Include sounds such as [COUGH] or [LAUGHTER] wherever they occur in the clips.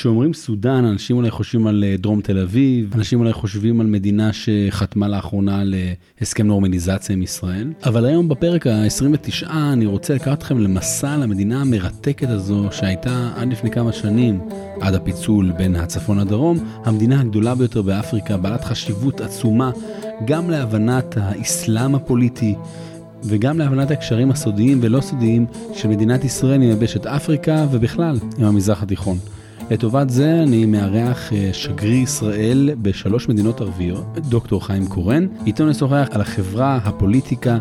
כשאומרים סודאן, אנשים אולי חושבים על אה, דרום תל אביב, אנשים אולי חושבים על מדינה שחתמה לאחרונה על אה, נורמליזציה עם ישראל. אבל היום בפרק ה-29 אני רוצה לקחת אתכם למסע למדינה המרתקת הזו שהייתה עד לפני כמה שנים, עד הפיצול בין הצפון לדרום, המדינה הגדולה ביותר באפריקה, בעלת חשיבות עצומה גם להבנת האסלאם הפוליטי. וגם להבנת הקשרים הסודיים ולא סודיים של מדינת ישראל עם יבשת אפריקה ובכלל עם המזרח התיכון. לטובת זה אני מארח אה, שגריר ישראל בשלוש מדינות ערביות, דוקטור חיים קורן. איתו נשוחח על החברה, הפוליטיקה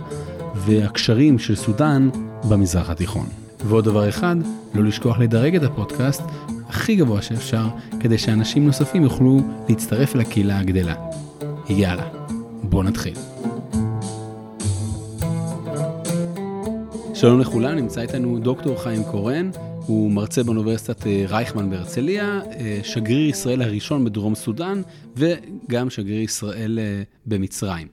והקשרים של סודאן במזרח התיכון. ועוד דבר אחד, לא לשכוח לדרג את הפודקאסט הכי גבוה שאפשר, כדי שאנשים נוספים יוכלו להצטרף לקהילה הגדלה. יאללה, בואו נתחיל. שלום לכולם, נמצא איתנו דוקטור חיים קורן, הוא מרצה באוניברסיטת אה, רייכמן בהרצליה, אה, שגריר ישראל הראשון בדרום סודאן, וגם שגריר ישראל אה, במצרים.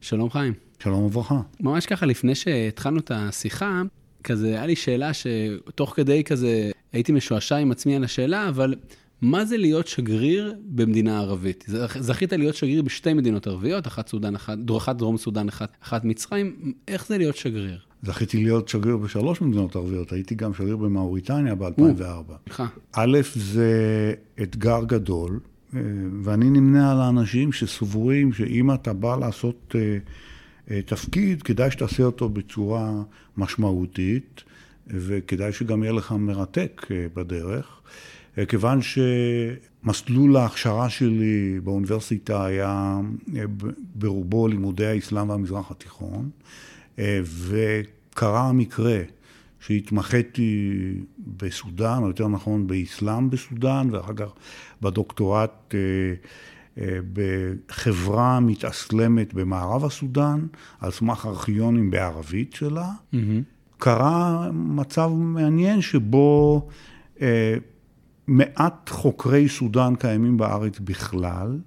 שלום חיים. שלום וברכה. ממש ככה, לפני שהתחלנו את השיחה, כזה, היה לי שאלה שתוך כדי כזה הייתי משועשע עם עצמי על השאלה, אבל מה זה להיות שגריר במדינה ערבית? זכית להיות שגריר בשתי מדינות ערביות, אחת סודאן, אחת, אחת דרום סודאן, אחת, אחת מצרים, איך זה להיות שגריר? זכיתי להיות שגריר בשלוש מדינות ערביות, הייתי גם שגריר במאוריטניה ב-2004. א', זה אתגר גדול, אה, ואני נמנה על האנשים שסבורים שאם אתה בא לעשות אה, אה, תפקיד, כדאי שתעשה אותו בצורה משמעותית, וכדאי שגם יהיה לך מרתק בדרך. כיוון שמסלול ההכשרה שלי באוניברסיטה היה ברובו לימודי האסלאם והמזרח התיכון, וקרה המקרה שהתמחיתי בסודאן, או יותר נכון באסלאם בסודאן, ואחר כך בדוקטורט אה, אה, בחברה מתאסלמת במערב הסודאן, על סמך ארכיונים בערבית שלה. Mm-hmm. קרה מצב מעניין שבו אה, מעט חוקרי סודאן קיימים בארץ בכלל,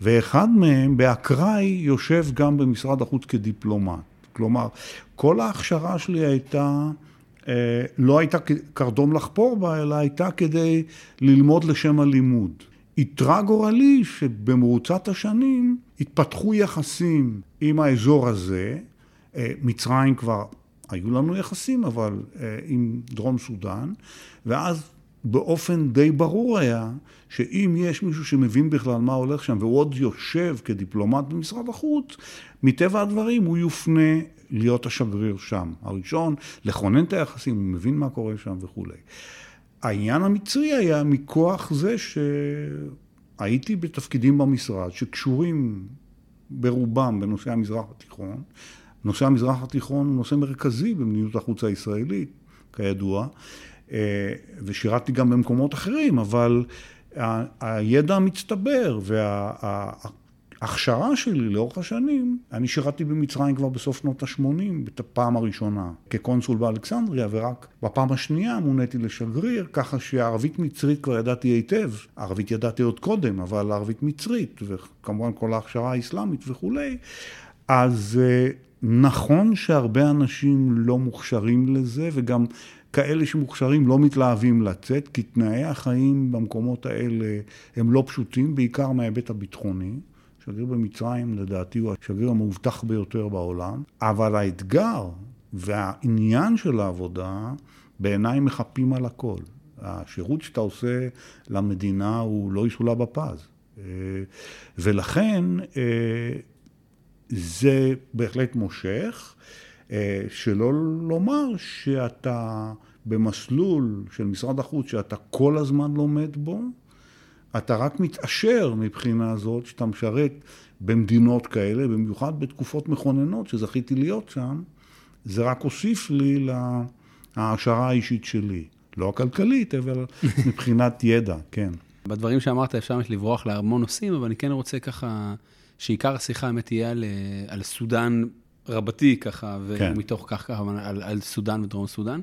ואחד מהם באקראי יושב גם במשרד החוץ כדיפלומט. כלומר, כל ההכשרה שלי הייתה, אה, לא הייתה קרדום לחפור בה, אלא הייתה כדי ללמוד לשם הלימוד. איתרע גורלי שבמרוצת השנים התפתחו יחסים עם האזור הזה, אה, מצרים כבר היו לנו יחסים, אבל אה, עם דרום סודאן, ואז באופן די ברור היה שאם יש מישהו שמבין בכלל מה הולך שם והוא עוד יושב כדיפלומט במשרד החוץ, מטבע הדברים הוא יופנה להיות השגריר שם. הראשון, לכונן את היחסים, הוא מבין מה קורה שם וכולי. העניין המצרי היה מכוח זה שהייתי בתפקידים במשרד שקשורים ברובם בנושא המזרח התיכון. נושא המזרח התיכון הוא נושא מרכזי במדיניות החוץ הישראלית, כידוע. אה, ושירתתי גם במקומות אחרים, אבל הידע המצטבר וההכשרה שלי לאורך השנים, אני שירתתי במצרים כבר בסוף שנות ה-80, את הפעם הראשונה, כקונסול באלכסנדריה, ורק בפעם השנייה מוניתי לשגריר, ככה שערבית מצרית כבר ידעתי היטב, ערבית ידעתי עוד קודם, אבל ערבית מצרית, וכמובן כל ההכשרה האסלאמית וכולי, אז אה, נכון שהרבה אנשים לא מוכשרים לזה, וגם כאלה שמוכשרים לא מתלהבים לצאת, כי תנאי החיים במקומות האלה הם לא פשוטים, בעיקר מההיבט הביטחוני. שגריר במצרים לדעתי הוא השגריר המאובטח ביותר בעולם, אבל האתגר והעניין של העבודה בעיניי מחפים על הכל. השירות שאתה עושה למדינה הוא לא יסולא בפז. אה, ולכן אה, זה בהחלט מושך. אה, שלא לומר שאתה במסלול של משרד החוץ שאתה כל הזמן לומד בו, אתה רק מתעשר מבחינה זאת שאתה משרת במדינות כאלה, במיוחד בתקופות מכוננות שזכיתי להיות שם, זה רק הוסיף לי להעשרה האישית שלי. לא הכלכלית, אבל [LAUGHS] מבחינת ידע, כן. בדברים שאמרת אפשר לברוח להמון נושאים, אבל אני כן רוצה ככה, שעיקר השיחה באמת יהיה על, אה, על סודאן רבתי ככה, כן. ומתוך כך ככה על, על סודאן ודרום סודאן.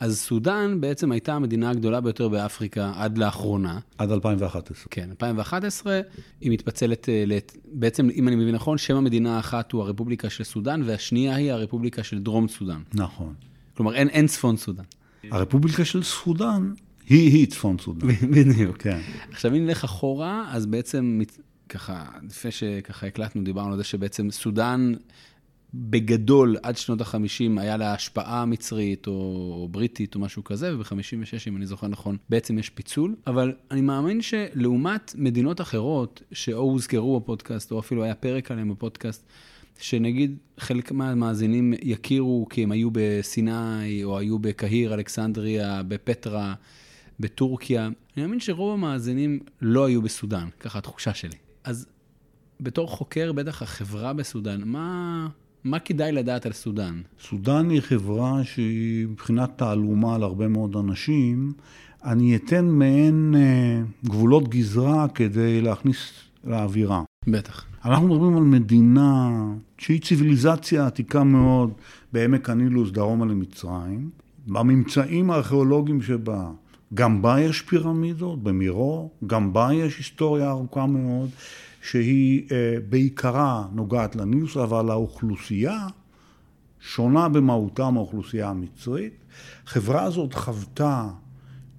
אז סודאן בעצם הייתה המדינה הגדולה ביותר באפריקה עד לאחרונה. עד 2011. כן, 2011, היא מתפצלת, אה, בעצם, אם אני מבין נכון, שם המדינה האחת הוא הרפובליקה של סודאן, והשנייה היא הרפובליקה של דרום סודאן. נכון. כלומר, אין, אין צפון סודאן. הרפובליקה של סודאן היא-היא צפון סודאן. [LAUGHS] בדיוק. כן. עכשיו, אם נלך אחורה, אז בעצם, ככה, לפני שככה הקלטנו, דיברנו על זה שבעצם סודאן, בגדול, עד שנות ה-50 היה לה השפעה מצרית או בריטית או משמשהו כזה, וב-56, אם אני זוכר נכון, בעצם יש פיצול. אבל אני מאמין שלעומת מדינות אחרות, שאו הוזכרו בפודקאסט, או אפילו היה פרק עליהם בפודקאסט, שנגיד חלק מהמאזינים יכירו כי הם היו בסיני, או היו בקהיר, אלכסנדריה, בפטרה, בטורקיה. אני מאמין שרוב המאזינים לא היו בסודאן, ככה התחושה שלי. אז בתור חוקר, בטח החברה בסודאן, מה, מה כדאי לדעת על סודאן? סודאן היא חברה שהיא מבחינת תעלומה להרבה מאוד אנשים. אני אתן מעין אה, גבולות גזרה כדי להכניס לאווירה. בטח. אנחנו מדברים על מדינה שהיא ציוויליזציה עתיקה מאוד בעמק הנילוס דרומה למצרים. בממצאים הארכיאולוגיים שבה, גם בה יש פירמידות, במירו, גם בה יש היסטוריה ארוכה מאוד, שהיא אה, בעיקרה נוגעת לנילוס, אבל האוכלוסייה שונה במהותה מהאוכלוסייה המצרית. החברה הזאת חוותה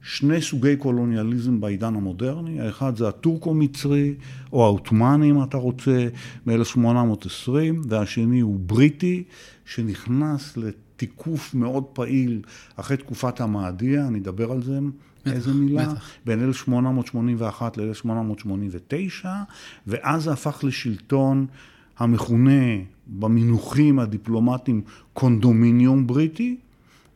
שני סוגי קולוניאליזם בעידן המודרני, האחד זה הטורקו-מצרי, או העות'מאני אם אתה רוצה, מ-1820, והשני הוא בריטי, שנכנס לתיקוף מאוד פעיל אחרי תקופת המאדיה, אני אדבר על זה איזה מילה, בטח. בין 1881 ל-1889, ואז זה הפך לשלטון המכונה במינוחים הדיפלומטיים קונדומיניום בריטי,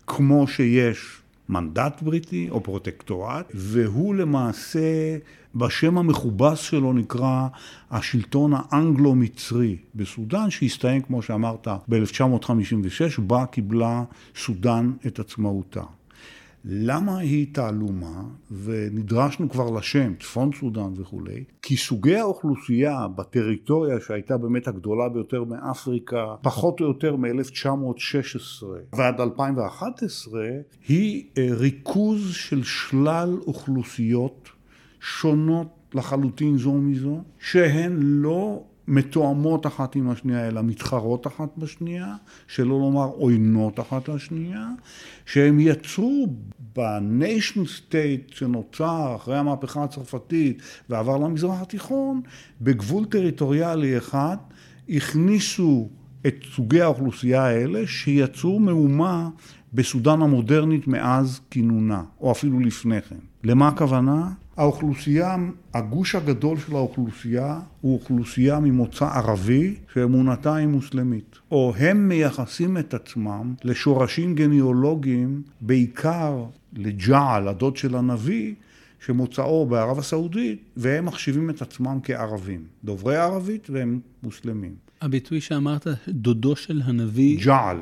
כמו שיש מנדט בריטי או פרוטקטורט, והוא למעשה, בשם המכובס שלו נקרא השלטון האנגלו-מצרי בסודאן, שהסתיים, כמו שאמרת, ב-1956, בה קיבלה סודאן את עצמאותה. למה היא תעלומה, ונדרשנו כבר לשם, צפון סודאן וכולי, כי סוגי האוכלוסייה בטריטוריה שהייתה באמת הגדולה ביותר מאפריקה, פחות או יותר מ-1916 ועד 2011, היא אה, ריכוז של שלל אוכלוסיות שונות לחלוטין זו מזו, שהן לא מתואמות אחת עם השנייה, אלא מתחרות אחת בשנייה, שלא לומר עוינות אחת לשנייה, שהם יצרו ב nation state שנוצר אחרי המהפכה הצרפתית ועבר למזרח התיכון, בגבול טריטוריאלי אחד, הכניסו את סוגי האוכלוסייה האלה שיצרו מהומה בסודאן המודרנית מאז כינונה, או אפילו לפני כן. למה הכוונה? האוכלוסייה, הגוש הגדול של האוכלוסייה הוא אוכלוסייה ממוצא ערבי שאמונתה היא מוסלמית. או הם מייחסים את עצמם לשורשים גניאולוגיים, בעיקר לג'על, הדוד של הנביא, שמוצאו בערב הסעודית, והם מחשיבים את עצמם כערבים. דוברי ערבית והם מוסלמים. הביטוי שאמרת, דודו של הנביא, ג'על.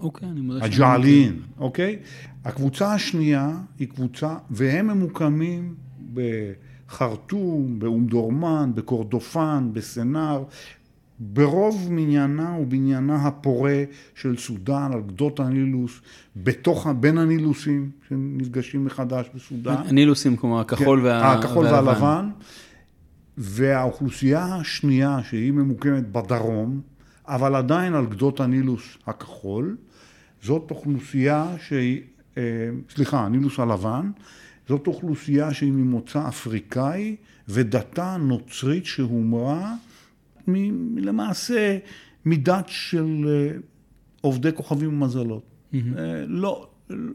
אוקיי, אני מודה הג'עלין, אוקיי? הקבוצה השנייה היא קבוצה, והם ממוקמים בחרטום, באום דורמן, בקורדופן, בסנאר, ברוב מניינה ובניינה הפורה של סודאן, על גדות הנילוס, בתוך, בין הנילוסים שנפגשים מחדש בסודאן. הנילוסים, כלומר, הכחול כן, וה... הכחול והלבן. והאוכלוסייה השנייה, שהיא ממוקמת בדרום, אבל עדיין על גדות הנילוס הכחול, זאת אוכלוסייה שהיא, אה, סליחה, הנילוס הלבן, זאת אוכלוסייה שהיא ממוצא אפריקאי ודתה נוצרית שהומרה מ- למעשה מדת של אה, עובדי כוכבים ומזלות. Mm-hmm. לא,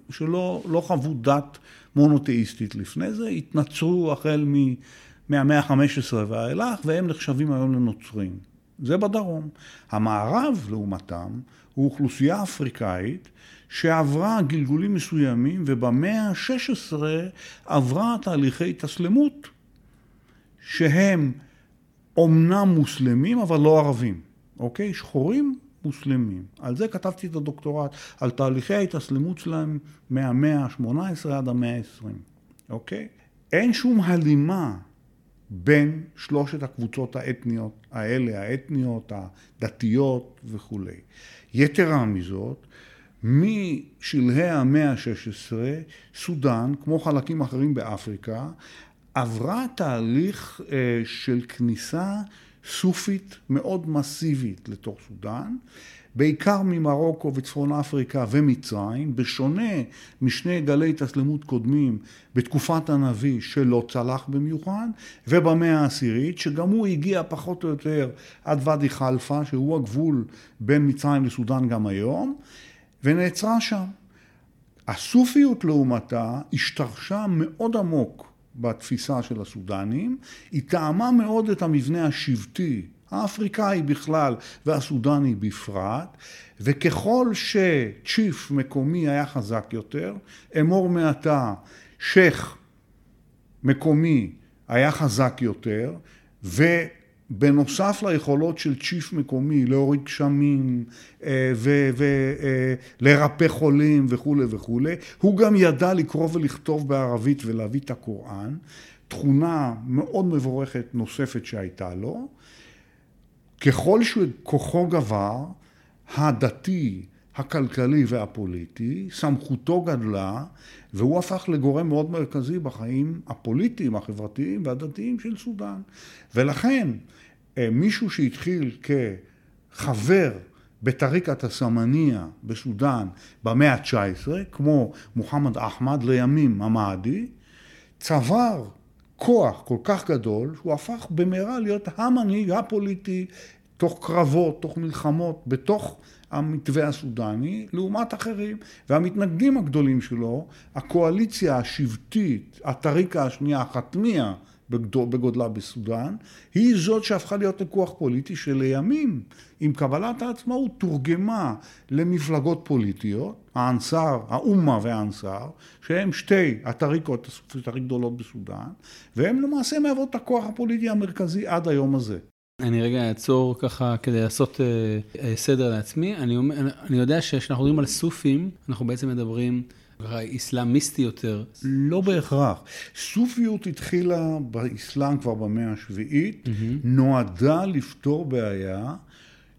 שלא לא חוו דת מונותאיסטית לפני זה, התנצרו החל מהמאה ה-15 ואילך, והם נחשבים היום לנוצרים. זה בדרום. המערב, לעומתם, הוא אוכלוסייה אפריקאית שעברה גלגולים מסוימים, ובמאה ה-16 עברה תהליכי התאסלמות, שהם אומנם מוסלמים, אבל לא ערבים, אוקיי? שחורים מוסלמים. על זה כתבתי את הדוקטורט, על תהליכי ההתאסלמות שלהם מהמאה ה-18 עד המאה ה-20, אוקיי? אין שום הלימה בין שלושת הקבוצות האתניות האלה, האתניות, הדתיות וכולי. יתרה מזאת, משלהי המאה ה-16, סודאן, כמו חלקים אחרים באפריקה, עברה תהליך של כניסה סופית מאוד מסיבית לתוך סודאן, בעיקר ממרוקו וצפון אפריקה ומצרים, בשונה משני גלי התאסלמות קודמים בתקופת הנביא שלא צלח במיוחד, ובמאה העשירית, שגם הוא הגיע פחות או יותר עד ואדי חלפה, שהוא הגבול בין מצרים לסודאן גם היום, ונעצרה שם. הסופיות לעומתה השתרשה מאוד עמוק בתפיסה של הסודנים, היא טעמה מאוד את המבנה השבטי, האפריקאי בכלל והסודני בפרט, וככל שצ'יף מקומי היה חזק יותר, אמור מעתה שייח' מקומי היה חזק יותר, ובנוסף ליכולות של צ'יף מקומי להוריד גשמים אה, ולרפא אה, חולים וכולי וכולי, הוא גם ידע לקרוא ולכתוב בערבית ולהביא את הקוראן, תכונה מאוד מבורכת נוספת שהייתה לו. ככל שכוחו גבר, הדתי, הכלכלי והפוליטי, סמכותו גדלה, והוא הפך לגורם מאוד מרכזי בחיים הפוליטיים, החברתיים והדתיים של סודאן. ולכן, אה, מישהו שהתחיל כחבר בטריקת הסמניה בסודאן במאה ה-19, כמו מוחמד אחמד, לימים המהדי, צבר כוח כל כך גדול, שהוא הפך במהרה להיות המנהיג הפוליטי, תוך קרבות, תוך מלחמות, בתוך המתווה הסודני, לעומת אחרים. והמתנגדים הגדולים שלו, הקואליציה השבטית, הטריקה השנייה, החתמיה, בגודלה בסודאן, היא זאת שהפכה להיות לכוח פוליטי שלימים, עם קבלת העצמאות, תורגמה למפלגות פוליטיות, האנסר, האומה והאנסר, שהם שתי הטריקות הסופית הכי גדולות בסודאן, והם למעשה מהוות את הכוח הפוליטי המרכזי עד היום הזה. אני רגע אעצור ככה כדי לעשות אה, אה, סדר לעצמי. אני, אני יודע שכשאנחנו מדברים על סופים, אנחנו בעצם מדברים איסלאמיסטי יותר. לא בהכרח. סופיות התחילה באסלאם כבר במאה השביעית, mm-hmm. נועדה לפתור בעיה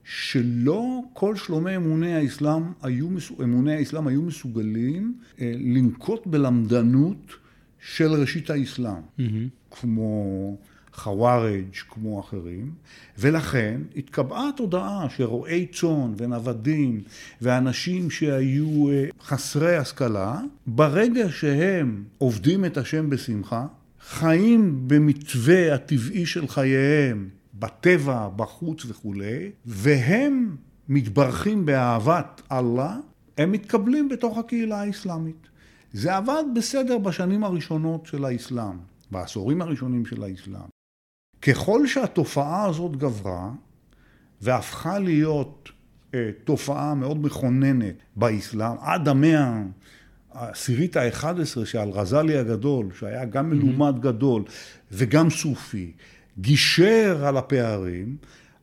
שלא כל שלומי אמוני האסלאם היו, אמוני האסלאם היו מסוגלים אה, לנקוט בלמדנות של ראשית האסלאם, mm-hmm. כמו חווארג' כמו אחרים, ולכן התקבעה תודעה שרועי צאן ונוודים ואנשים שהיו אה, חסרי השכלה, ברגע שהם עובדים את השם בשמחה, חיים במתווה הטבעי של חייהם, בטבע, בחוץ וכולי, והם מתברכים באהבת אללה, הם מתקבלים בתוך הקהילה האסלאמית. זה עבד בסדר בשנים הראשונות של האסלאם, בעשורים הראשונים של האסלאם. ככל שהתופעה הזאת גברה והפכה להיות אה, תופעה מאוד מכוננת באסלאם, עד המאה העשירית האחד עשרה שעל רזלי הגדול, שהיה גם מלומד גדול וגם סופי, גישר על הפערים,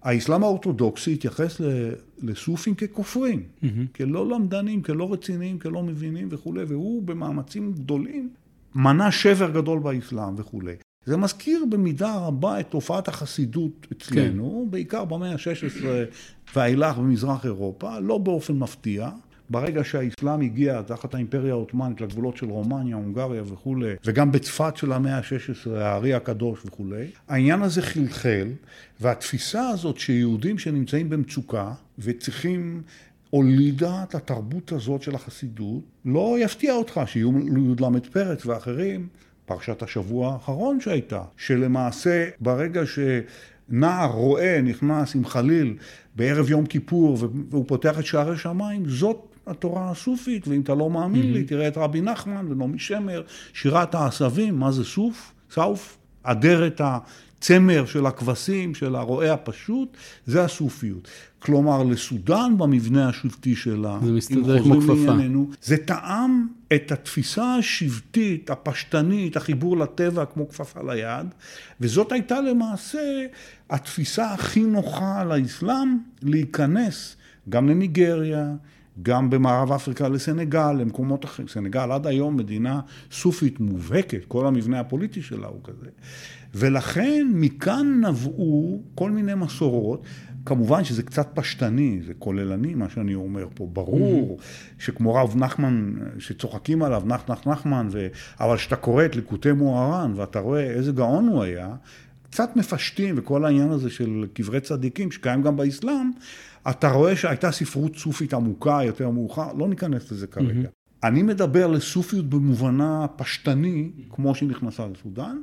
האסלאם האורתודוקסי התייחס לסופים ככופרים, mm-hmm. כלא למדנים, כלא רציניים, כלא מבינים וכולי, והוא במאמצים גדולים מנע שבר גדול באסלאם וכולי. זה מזכיר במידה רבה את תופעת החסידות אצלנו, כן. בעיקר במאה ה-16 ואילך במזרח אירופה, לא באופן מפתיע. ברגע שהאסלאם הגיע תחת האימפריה העות'מאנית לגבולות של רומניה, הונגריה וכולי, וגם בצפת של המאה ה-16, הארי הקדוש וכולי, העניין הזה חלחל, והתפיסה הזאת שיהודים שנמצאים במצוקה וצריכים הולידה את התרבות הזאת של החסידות, לא יפתיע אותך שיהיו י"ל פרץ ואחרים פרשת השבוע האחרון שהייתה, שלמעשה ברגע שנער רועה נכנס עם חליל בערב יום כיפור והוא פותח את שערי שמיים, זאת התורה הסופית, ואם אתה לא מאמין mm-hmm. לי, תראה את רבי נחמן ונעמי שמר, שירת העשבים, מה זה סוף? סוף? אדרת הצמר של הכבשים, של הרועה הפשוט, זה הסופיות. כלומר, לסודאן במבנה השבטי שלה, זה מסתדר כמו כפפה. זה טעם את התפיסה השבטית, הפשטנית, החיבור לטבע כמו כפפה ליד, וזאת הייתה למעשה התפיסה הכי נוחה לאסלאם להיכנס גם לניגריה, גם במערב אפריקה לסנגל, למקומות אחרים. סנגל עד היום מדינה סופית מובהקת, כל המבנה הפוליטי שלה הוא כזה. ולכן מכאן נבעו כל מיני מסורות. כמובן שזה קצת פשטני, זה כוללני מה שאני אומר פה, ברור mm-hmm. שכמו רב נחמן, שצוחקים עליו, נח נח נחמן, ו... אבל כשאתה קורא את ליקוטי מוהר"ן ואתה רואה איזה גאון הוא היה, קצת מפשטים, וכל העניין הזה של קברי צדיקים, שקיים גם באסלאם, אתה רואה שהייתה ספרות סופית עמוקה יותר מאוחר, לא ניכנס לזה כרגע. Mm-hmm. אני מדבר לסופיות במובנה פשטני, כמו שהיא נכנסה לסודאן.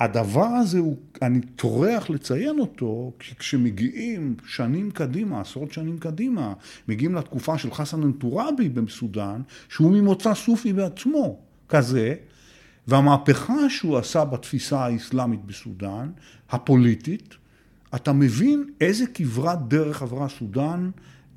הדבר הזה, הוא, אני טורח לציין אותו, כי כשמגיעים שנים קדימה, עשרות שנים קדימה, מגיעים לתקופה של חסן אנטורבי בסודאן, שהוא ממוצא סופי בעצמו, כזה, והמהפכה שהוא עשה בתפיסה האסלאמית בסודאן, הפוליטית, אתה מבין איזה כברת דרך עברה סודאן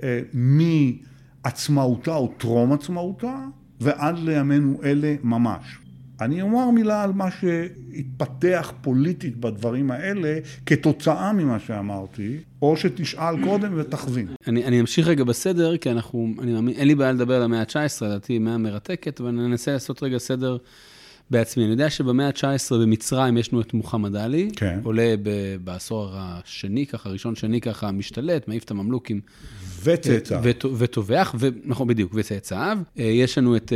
אה, מעצמאותה או טרום עצמאותה ועד לימינו אלה ממש. אני אומר מילה על מה שהתפתח פוליטית בדברים האלה כתוצאה ממה שאמרתי, או שתשאל קודם ותכווין. אני, אני אמשיך רגע בסדר, כי אנחנו, אני מאמין, אין לי בעיה לדבר על המאה ה-19, לדעתי מאה מרתקת, אבל אני אנסה לעשות רגע סדר בעצמי. אני יודע שבמאה ה-19 במצרים יש לנו את מוחמד עלי, כן. עולה ב- בעשור השני, ככה, ראשון שני ככה, משתלט, מעיף את הממלוכים. וצאצאיו. וטובח, נכון, בדיוק, וצאצאיו. אה, יש לנו את...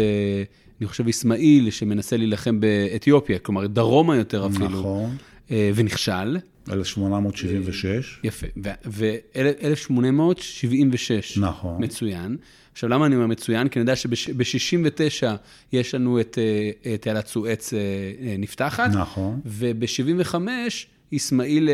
אני חושב, אסמאעיל, שמנסה להילחם באתיופיה, כלומר, דרומה יותר אפילו. נכון. אה, ונכשל. 1876. יפה, ו-1876. נכון. מצוין. עכשיו, למה אני אומר מצוין? כי אני יודע שב-69 יש לנו את אה, תעלת סואץ אה, נפתחת. נכון. וב-75... אסמאעיל,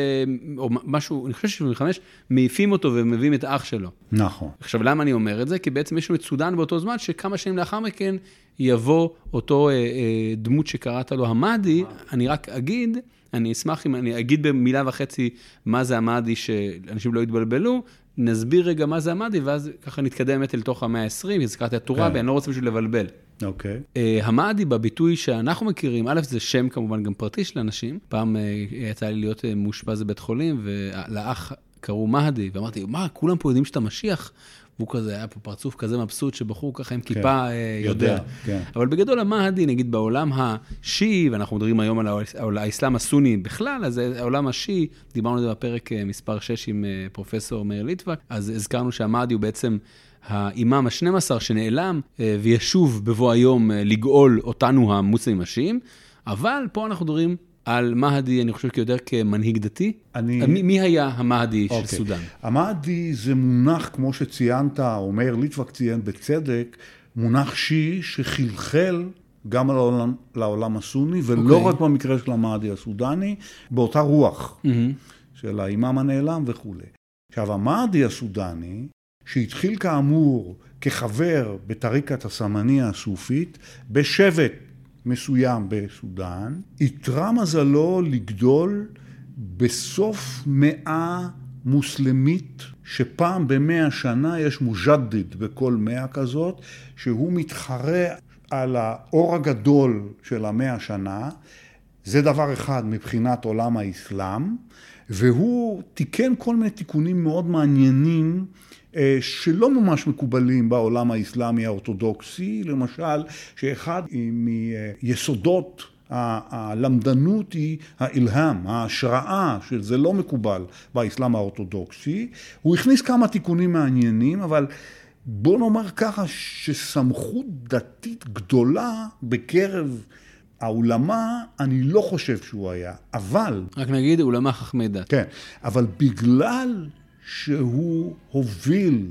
או משהו, אני חושב ש-75, מעיפים אותו ומביאים את אח שלו. נכון. עכשיו, למה אני אומר את זה? כי בעצם יש לנו את סודאן באותו זמן, שכמה שנים לאחר מכן יבוא אותו אה, אה, דמות שקראת לו המאדי, אני רק אגיד, אני אשמח אם אני אגיד במילה וחצי מה זה המאדי, שאנשים לא יתבלבלו, נסביר רגע מה זה המאדי, ואז ככה נתקדם באמת אל תוך המאה ה-20, הזכרתי את טוראבי, כן. אני לא רוצה בשביל לבלבל. אוקיי. Okay. Uh, המאדי בביטוי שאנחנו מכירים, א', זה שם כמובן גם פרטי של אנשים. פעם uh, יצא לי להיות uh, מאושפז בבית חולים, ולאח קראו מהדי, ואמרתי, מה, כולם פה יודעים שאתה משיח? והוא כזה, היה פה פרצוף כזה מבסוט, שבחור ככה עם כן, כיפה כן, יודע. יודע כן. אבל בגדול המהדי, נגיד בעולם השיעי, ואנחנו מדברים היום על האסלאם הסוני בכלל, אז העולם השיעי, דיברנו על זה בפרק מספר 6 עם פרופסור מאיר ליטבק, אז הזכרנו שהמהדי הוא בעצם... האימאם ה-12 שנעלם וישוב בבוא היום לגאול אותנו המוסלמים השיעים, אבל פה אנחנו מדברים על מהדי, אני חושב כיותר כמנהיג דתי. אני... מי, מי היה המהדי okay. של אוקיי. סודאן? המהדי זה מונח, כמו שציינת, או מאיר ליטבק ציין בצדק, מונח שיעי שחלחל גם לעולם, לעולם הסוני, ולא okay. אוקיי. רק במקרה של המהדי הסודני, באותה רוח mm-hmm. של האימאם הנעלם וכולי. עכשיו, המהדי הסודני, שהתחיל כאמור כחבר בטריקת הסמניה הסופית, בשבט מסוים בסודאן, איתרע מזלו לגדול בסוף מאה מוסלמית, שפעם במאה שנה יש מוג'דד בכל מאה כזאת, שהוא מתחרה על האור הגדול של המאה שנה, זה דבר אחד מבחינת עולם האסלאם, והוא תיקן כל מיני תיקונים מאוד מעניינים שלא ממש מקובלים בעולם האסלאמי האורתודוקסי, למשל, שאחד מיסודות הלמדנות היא האילהאם, ההשראה, שזה לא מקובל באסלאם האורתודוקסי. הוא הכניס כמה תיקונים מעניינים, אבל בוא נאמר ככה שסמכות דתית גדולה בקרב האולמה, אני לא חושב שהוא היה, אבל... רק נגיד, אולמה חכמי דת. כן, אבל בגלל שהוא הוביל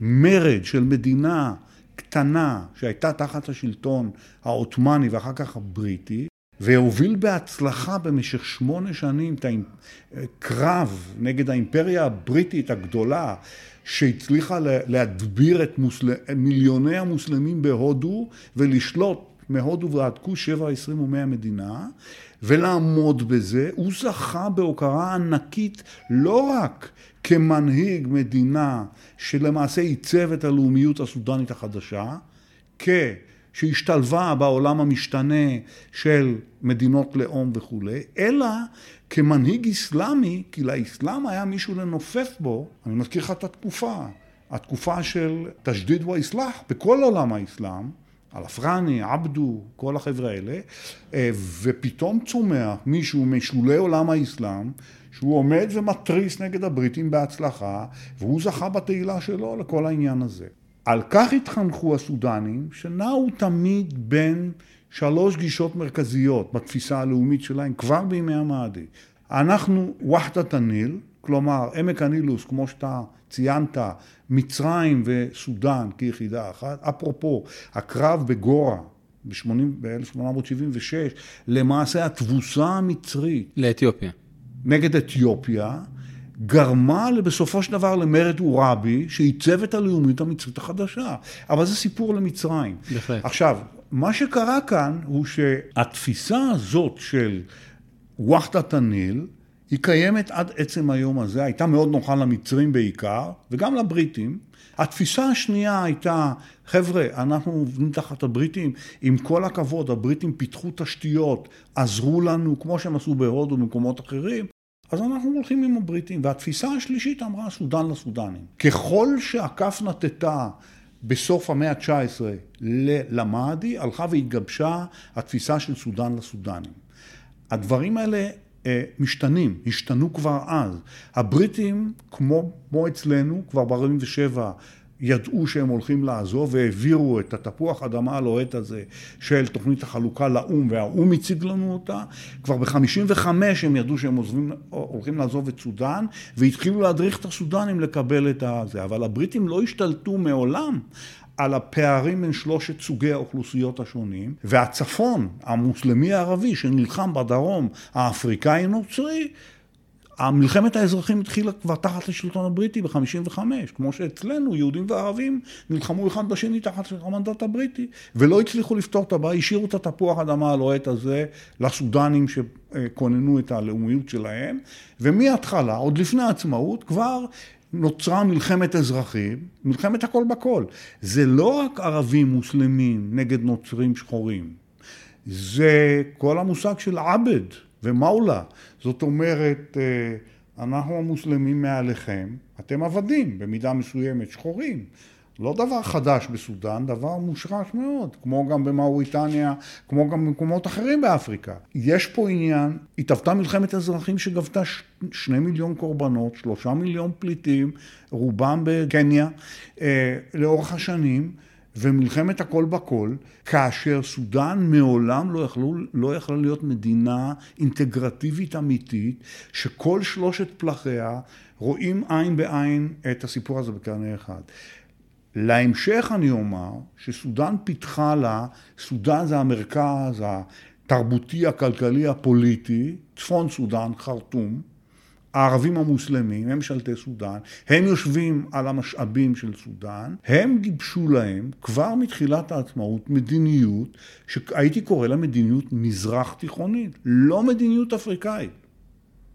מרד של מדינה קטנה שהייתה תחת השלטון העות'מאני ואחר כך הבריטי, והוביל בהצלחה במשך שמונה שנים את הקרב נגד האימפריה הבריטית הגדולה, שהצליחה להדביר את מוסל... מיליוני המוסלמים בהודו ולשלוט מהודו ועד כוש, שבע, עשרים ומאה מדינה, ולעמוד בזה, הוא זכה בהוקרה ענקית לא רק כמנהיג מדינה שלמעשה עיצב את הלאומיות הסודנית החדשה, שהשתלבה בעולם המשתנה של מדינות לאום וכולי, אלא כמנהיג אסלאמי, כי לאסלאם היה מישהו לנופף בו, אני מזכיר לך את התקופה, התקופה של תשדיד ואסלאח בכל עולם האסלאם, אלפרני, עבדו, כל החבר'ה האלה, אה, ופתאום צומח מישהו משולי עולם האסלאם, שהוא עומד ומתריס נגד הבריטים בהצלחה, והוא זכה בתהילה שלו לכל העניין הזה. על כך התחנכו הסודנים, שנעו תמיד בין שלוש גישות מרכזיות בתפיסה הלאומית שלהם, כבר בימי המאדי. אנחנו וחדת הניל, כלומר עמק הנילוס, כמו שאתה ציינת, מצרים וסודאן כיחידה אחת. אפרופו, הקרב בגורה ב-1876, למעשה התבוסה המצרית. לאתיופיה. נגד אתיופיה, גרמה בסופו של דבר למרד עוראבי, שעיצב את הלאומיות המצרית החדשה. אבל זה סיפור למצרים. בהחלט. עכשיו, מה שקרה כאן הוא שהתפיסה הזאת של ווחדת הניל, היא קיימת עד עצם היום הזה, הייתה מאוד נוחה למצרים בעיקר, וגם לבריטים. התפיסה השנייה הייתה, חבר'ה, אנחנו עובדים תחת הבריטים, עם כל הכבוד, הבריטים פיתחו תשתיות, עזרו לנו, כמו שהם עשו בהודו ובמקומות אחרים, אז אנחנו הולכים עם הבריטים. והתפיסה השלישית אמרה סודן לסודנים. ככל שהכף נטטה בסוף המאה ה-19 למאדי, הלכה והתגבשה התפיסה של סודן לסודנים. הדברים האלה משתנים, השתנו כבר אז. הבריטים, כמו, כמו אצלנו, כבר ב-47 ידעו שהם הולכים לעזוב והעבירו את התפוח אדמה הלוהט הזה של תוכנית החלוקה לאו"ם והאו"ם הציג לנו אותה. כבר ב-55 הם ידעו שהם עוזבים, הולכים לעזוב את סודאן והתחילו להדריך את הסודנים לקבל את הזה. אבל הבריטים לא השתלטו מעולם על הפערים בין שלושת סוגי האוכלוסיות השונים, והצפון המוסלמי הערבי שנלחם בדרום האפריקאי נוצרי, המלחמת האזרחים התחילה כבר תחת השלטון הבריטי ב-55, כמו שאצלנו יהודים וערבים נלחמו אחד בשני תחת המנדט הבריטי, ולא הצליחו לפתור את הבעיה, השאירו את התפוח האדמה הלוהט הזה לסודנים שכוננו את הלאומיות שלהם, ומההתחלה, עוד לפני העצמאות, כבר נוצרה מלחמת אזרחים, מלחמת הכל בכל. זה לא רק ערבים מוסלמים נגד נוצרים שחורים, זה כל המושג של עבד ומאולה. זאת אומרת, אה, אנחנו המוסלמים מעליכם, אתם עבדים במידה מסוימת, שחורים. לא דבר חדש בסודאן, דבר מושרש מאוד, כמו גם במאוריטניה, כמו גם במקומות אחרים באפריקה. יש פה עניין, התהוותה מלחמת אזרחים שגבתה שני מיליון קורבנות, שלושה מיליון פליטים, רובם בקניה, אה, לאורך השנים. ומלחמת הכל בכל, כאשר סודאן מעולם לא, יכלו, לא יכלה להיות מדינה אינטגרטיבית אמיתית, שכל שלושת פלחיה רואים עין בעין את הסיפור הזה בקרני אחד. להמשך אני אומר שסודאן פיתחה לה, סודאן זה המרכז התרבותי, הכלכלי, הפוליטי, צפון סודאן, חרטום, הערבים המוסלמים, הם שלטי סודאן, הם יושבים על המשאבים של סודאן, הם גיבשו להם כבר מתחילת העצמאות מדיניות שהייתי קורא לה מדיניות מזרח תיכונית, לא מדיניות אפריקאית.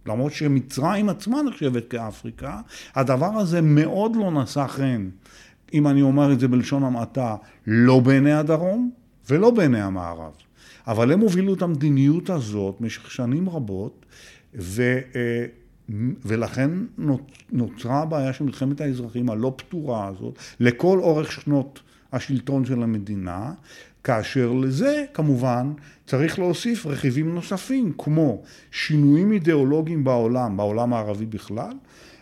למרות שמצרים עצמה נחשבת כאפריקה, הדבר הזה מאוד לא נשא חן אם אני אומר את זה בלשון המעטה, לא בעיני הדרום ולא בעיני המערב. אבל הם הובילו את המדיניות הזאת במשך שנים רבות, ו, אה, ולכן נוצרה הבעיה של מלחמת האזרחים הלא פתורה הזאת לכל אורך שנות השלטון של המדינה, כאשר לזה כמובן צריך להוסיף רכיבים נוספים כמו שינויים אידיאולוגיים בעולם, בעולם הערבי בכלל,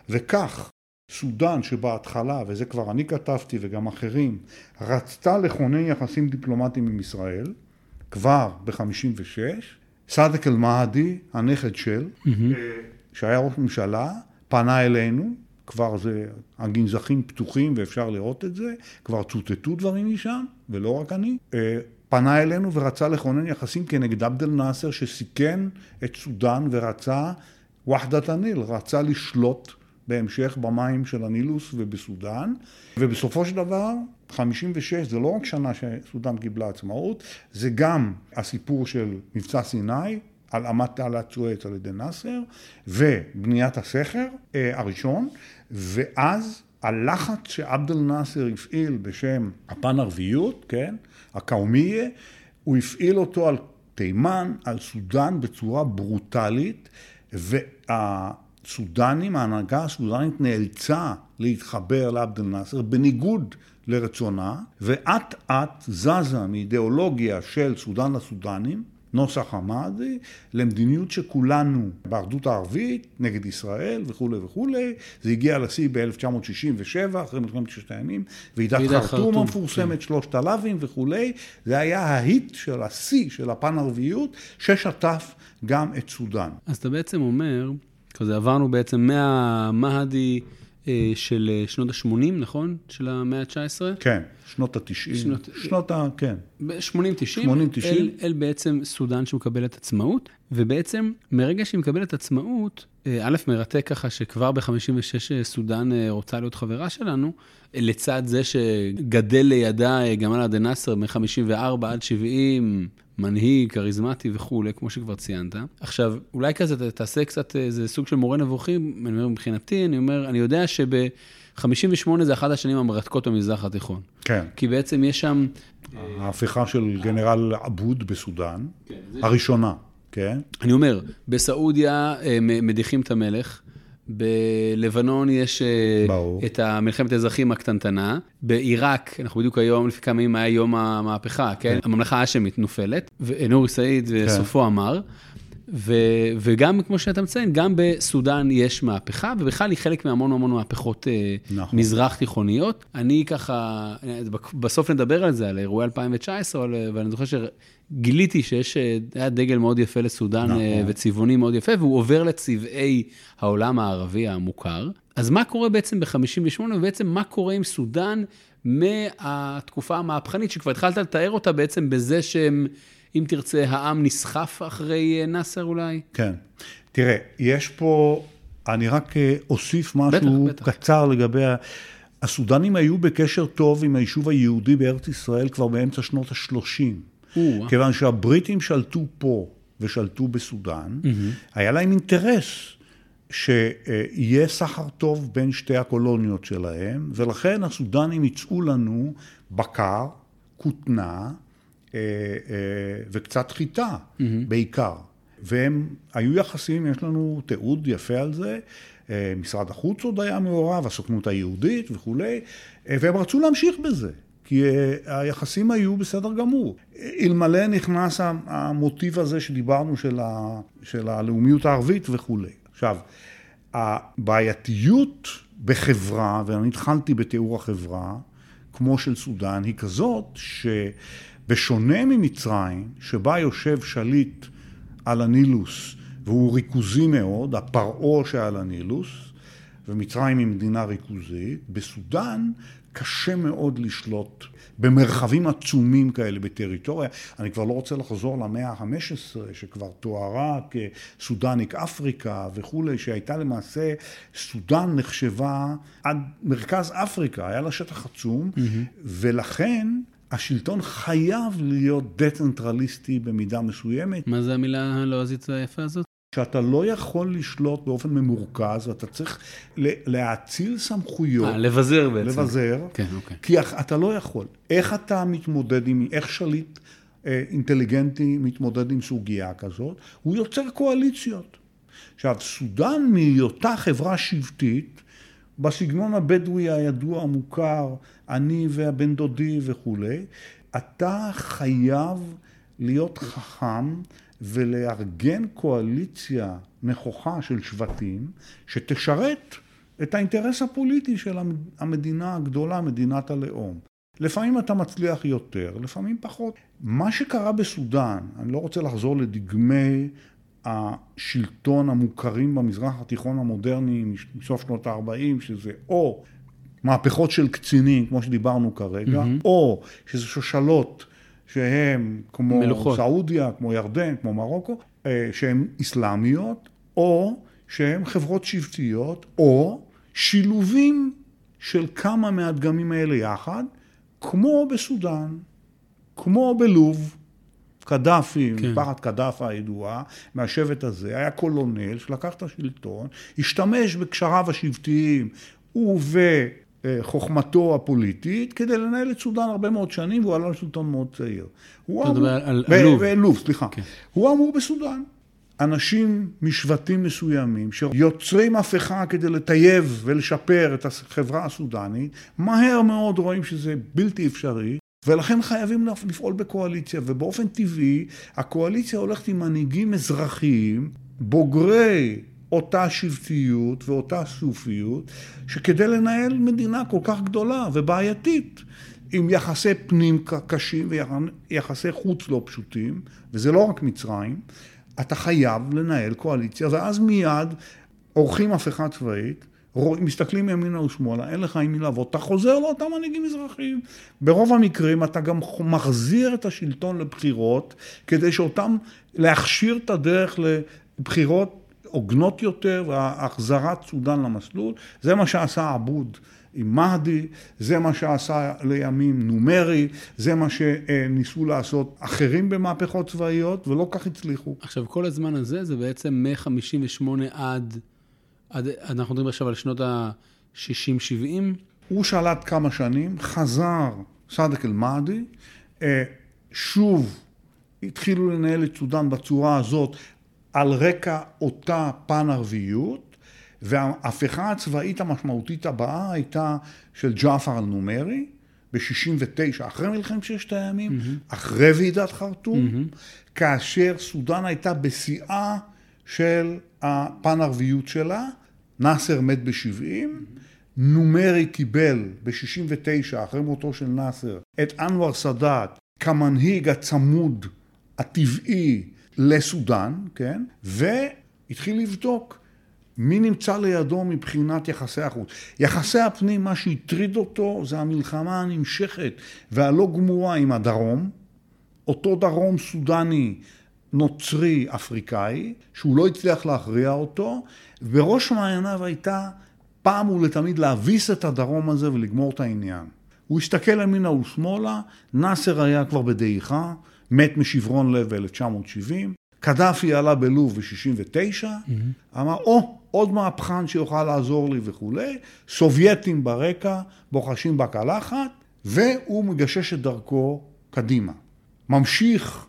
וכך סודאן שבהתחלה, וזה כבר אני כתבתי וגם אחרים, רצתה לכונן יחסים דיפלומטיים עם ישראל, כבר ב-56, סאדק אל-מהדי, הנכד של, mm-hmm. שהיה ראש ממשלה, פנה אלינו, כבר זה, הגנזכים פתוחים ואפשר לראות את זה, כבר צוטטו דברים משם, ולא רק אני. אה, פנה אלינו ורצה לכונן יחסים כנגד עבד אל נאסר שסיכן את סודאן ורצה וחדת הניל, רצה לשלוט בהמשך במים של הנילוס ובסודאן, ובסופו של דבר, 56 זה לא רק שנה שסודאן קיבלה עצמאות, זה גם הסיפור של מבצע סיני, על אמת תעלת סואץ על ידי נאסר, ובניית הסכר אה, הראשון, ואז הלחץ שעבד אל נאסר הפעיל בשם הפן ערביות, כן, הקאומיה, הוא הפעיל אותו על תימן, על סודאן בצורה ברוטלית, וה... הסודנים, ההנהגה הסודנית נאלצה להתחבר לעבד אל-נאצר בניגוד לרצונה, ואט אט זזה מאידיאולוגיה של סודן לסודנים, נוסח המאדי, למדיניות שכולנו באחדות הערבית, נגד ישראל וכולי וכולי. זה הגיע לשיא ב-1967, אחרי מלחמת ששת הימים, ועידת חרטום המפורסמת, כן. שלושת הלאווים וכולי. זה היה ההיט של השיא של הפן ערביות, ששטף גם את סודאן. אז אתה בעצם אומר, כזה עברנו בעצם מהמהדי... אה, של אה, שנות ה-80, נכון? של המאה ה-19? כן, שנות ה-90. שנות, שנות ה... כן. 80-90. 80-90. אל, אל בעצם סודאן שמקבלת עצמאות, ובעצם מרגע שהיא מקבלת עצמאות, אה, א', מרתק ככה שכבר ב-56 סודאן רוצה להיות חברה שלנו, לצד זה שגדל לידה גמל עדן נאסר מ-54 עד 70, מנהיג, כריזמטי וכולי, כמו שכבר ציינת. עכשיו, אולי כזה תעשה קצת איזה סוג של מורה נבוכים, אני אומר מבחינתי, אני אומר, אני יודע שב-58 זה אחת השנים המרתקות במזרח התיכון. כן. כי בעצם יש שם... ההפיכה של גנרל עבוד בסודאן, כן, הראשונה, כן? אני אומר, בסעודיה אה, מדיחים את המלך. בלבנון יש אה, ברור. את מלחמת האזרחים הקטנטנה, בעיראק, אנחנו בדיוק היום, לפי כמה ימים היה יום המהפכה, כן? כן. הממלכה האשמית נופלת, ונורי סעיד וסופו כן. אמר. ו, וגם, כמו שאתה מציין, גם בסודאן יש מהפכה, ובכלל היא חלק מהמון המון מהפכות אה, נכון. מזרח תיכוניות. אני ככה, בסוף נדבר על זה, על אירועי 2019, אבל אני זוכר גיליתי שיש, אה, היה דגל מאוד יפה לסודאן נכון. אה, וצבעוני מאוד יפה, והוא עובר לצבעי העולם הערבי המוכר. אז מה קורה בעצם ב-58, ובעצם מה קורה עם סודאן מהתקופה המהפכנית, שכבר התחלת לתאר אותה בעצם בזה שהם, אם תרצה, העם נסחף אחרי אה, נאסר אולי? כן. תראה, יש פה, אני רק אוסיף משהו בטח, בטח. קצר לגבי... הסודנים היו בקשר טוב עם היישוב היהודי בארץ ישראל כבר באמצע שנות ה-30. כיוון שהבריטים שלטו פה ושלטו בסודאן, היה להם אינטרס שיהיה סחר טוב בין שתי הקולוניות שלהם, ולכן הסודנים ייצאו לנו בקר, כותנה אה, אה, וקצת חיטה בעיקר. והם היו יחסים, יש לנו תיעוד יפה על זה, אה, משרד החוץ עוד היה מעורב, הסוכנות היהודית וכולי, והם רצו להמשיך בזה. כי אה, היחסים היו בסדר גמור. אלמלא נכנס המוטיב הזה שדיברנו של, ה, של הלאומיות הערבית וכולי. עכשיו, הבעייתיות בחברה, ואני התחלתי בתיאור החברה, כמו של סודאן, היא כזאת שבשונה ממצרים, שבה יושב שליט על הנילוס, והוא ריכוזי מאוד, הפרעה שעל הנילוס, ומצרים היא מדינה ריכוזית, בסודאן קשה מאוד לשלוט במרחבים עצומים כאלה בטריטוריה. אני כבר לא רוצה לחזור למאה ה-15, שכבר תוארה כסודניק אפריקה וכולי, שהייתה למעשה, סודן נחשבה עד מרכז אפריקה, היה לה שטח עצום, mm-hmm. ולכן השלטון חייב להיות דצנטרליסטי במידה מסוימת. מה זה המילה הלועזית היפה הזאת? שאתה לא יכול לשלוט באופן ממורכז, ואתה צריך להאציל סמכויות. אה, לבזר בעצם. לבזר. כן, אוקיי. כי אתה לא יכול. איך אתה מתמודד עם, איך שליט אה, אינטליגנטי מתמודד עם סוגיה כזאת? הוא יוצר קואליציות. עכשיו, סודאן מהיותה חברה שבטית, בסגנון הבדואי הידוע, המוכר, אני והבן דודי וכולי, אתה חייב להיות חכם ולארגן קואליציה נכוחה של שבטים שתשרת את האינטרס הפוליטי של המדינה הגדולה, מדינת הלאום. לפעמים אתה מצליח יותר, לפעמים פחות. מה שקרה בסודאן, אני לא רוצה לחזור לדגמי השלטון המוכרים במזרח התיכון המודרני מסוף שנות ה-40, שזה או מהפכות של קצינים, כמו שדיברנו כרגע, mm-hmm. או שזה שושלות שהם כמו מלוכות. סעודיה, כמו ירדן, כמו מרוקו, אה, שהן אסלאמיות, או שהן חברות שבטיות, או שילובים של כמה מהדגמים האלה יחד, כמו בסודאן, כמו בלוב, קדאפי, כן. משפחת קדאפה הידועה, מהשבט הזה, היה קולונל שלקח את השלטון, השתמש בקשריו השבטיים וב... חוכמתו הפוליטית כדי לנהל את סודאן הרבה מאוד שנים, והוא עלה לשלטון מאוד צעיר. אתה מדבר על לוב. לוב, סליחה. כן. הוא אמור בסודאן. אנשים משבטים מסוימים שיוצרים הפיכה כדי לטייב ולשפר את החברה הסודנית, מהר מאוד רואים שזה בלתי אפשרי, ולכן חייבים לפעול בקואליציה, ובאופן טבעי הקואליציה הולכת עם מנהיגים אזרחיים, בוגרי אותה שבטיות ואותה סופיות, שכדי לנהל מדינה כל כך גדולה ובעייתית, עם יחסי פנים קשים ויחסי חוץ לא פשוטים, וזה לא רק מצרים, אתה חייב לנהל קואליציה, ואז מיד עורכים הפיכה צבאית, מסתכלים ימינה ושמאלה, אין לך עם מי לעבוד, אתה חוזר לאותם מנהיגים אזרחיים. ברוב המקרים אתה גם מחזיר את השלטון לבחירות, כדי שאותם, להכשיר את הדרך לבחירות הוגנות יותר והחזרת סודאן למסלול. זה מה שעשה עבוד עם מהדי, זה מה שעשה לימים נומרי, זה מה שניסו לעשות אחרים במהפכות צבאיות ולא כך הצליחו. עכשיו, כל הזמן הזה זה בעצם מ-58 עד... עד, אנחנו מדברים עכשיו על שנות ה-60-70. הוא שלט כמה שנים, חזר סאדק אל-מאדי, אה, שוב התחילו לנהל את סודאן בצורה הזאת על רקע אותה פן-ערביות, וההפיכה הצבאית המשמעותית הבאה הייתה של ג'עפר אל-נומרי ב-69, אחרי מלחמת ששת הימים, mm-hmm. אחרי ועידת חרטום, mm-hmm. כאשר סודאן הייתה בשיאה של הפן-ערביות שלה, נאסר מת ב-70, נומרי קיבל ב-69, אחרי מותו של נאסר, את אנואר סאדאת כמנהיג הצמוד, הטבעי, לסודאן, כן? והתחיל לבדוק מי נמצא לידו מבחינת יחסי החוץ. יחסי הפנים, מה שהטריד אותו זה המלחמה הנמשכת והלא גמורה עם הדרום, אותו דרום סודני נוצרי אפריקאי, שהוא לא הצליח להכריע אותו, ובראש מעייניו הייתה פעם ולתמיד להביס את הדרום הזה ולגמור את העניין. הוא הסתכל ימינה ושמאלה, נאסר היה כבר בדעיכה, מת משברון לב ב-1970, קדאפי עלה בלוב ב-69, mm-hmm. אמר, או, oh, עוד מהפכן שיוכל לעזור לי וכולי, סובייטים ברקע, בוחשים בקלחת, והוא מגשש את דרכו קדימה. ממשיך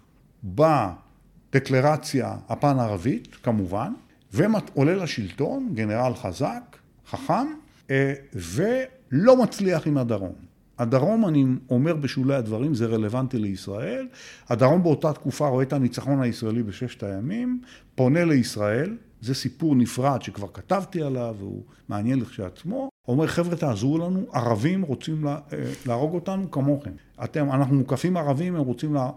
בדקלרציה הפן-ערבית, כמובן, ועולה לשלטון, גנרל חזק, חכם, אה, ולא מצליח עם הדרום. הדרום, אני אומר בשולי הדברים, זה רלוונטי לישראל. הדרום באותה תקופה רואה את הניצחון הישראלי בששת הימים, פונה לישראל, זה סיפור נפרד שכבר כתבתי עליו והוא מעניין לכשעצמו. אומר, חבר'ה, תעזרו לנו, ערבים רוצים לה, אה, להרוג אותנו כמוכם. אתם, אנחנו מוקפים ערבים, הם רוצים לה...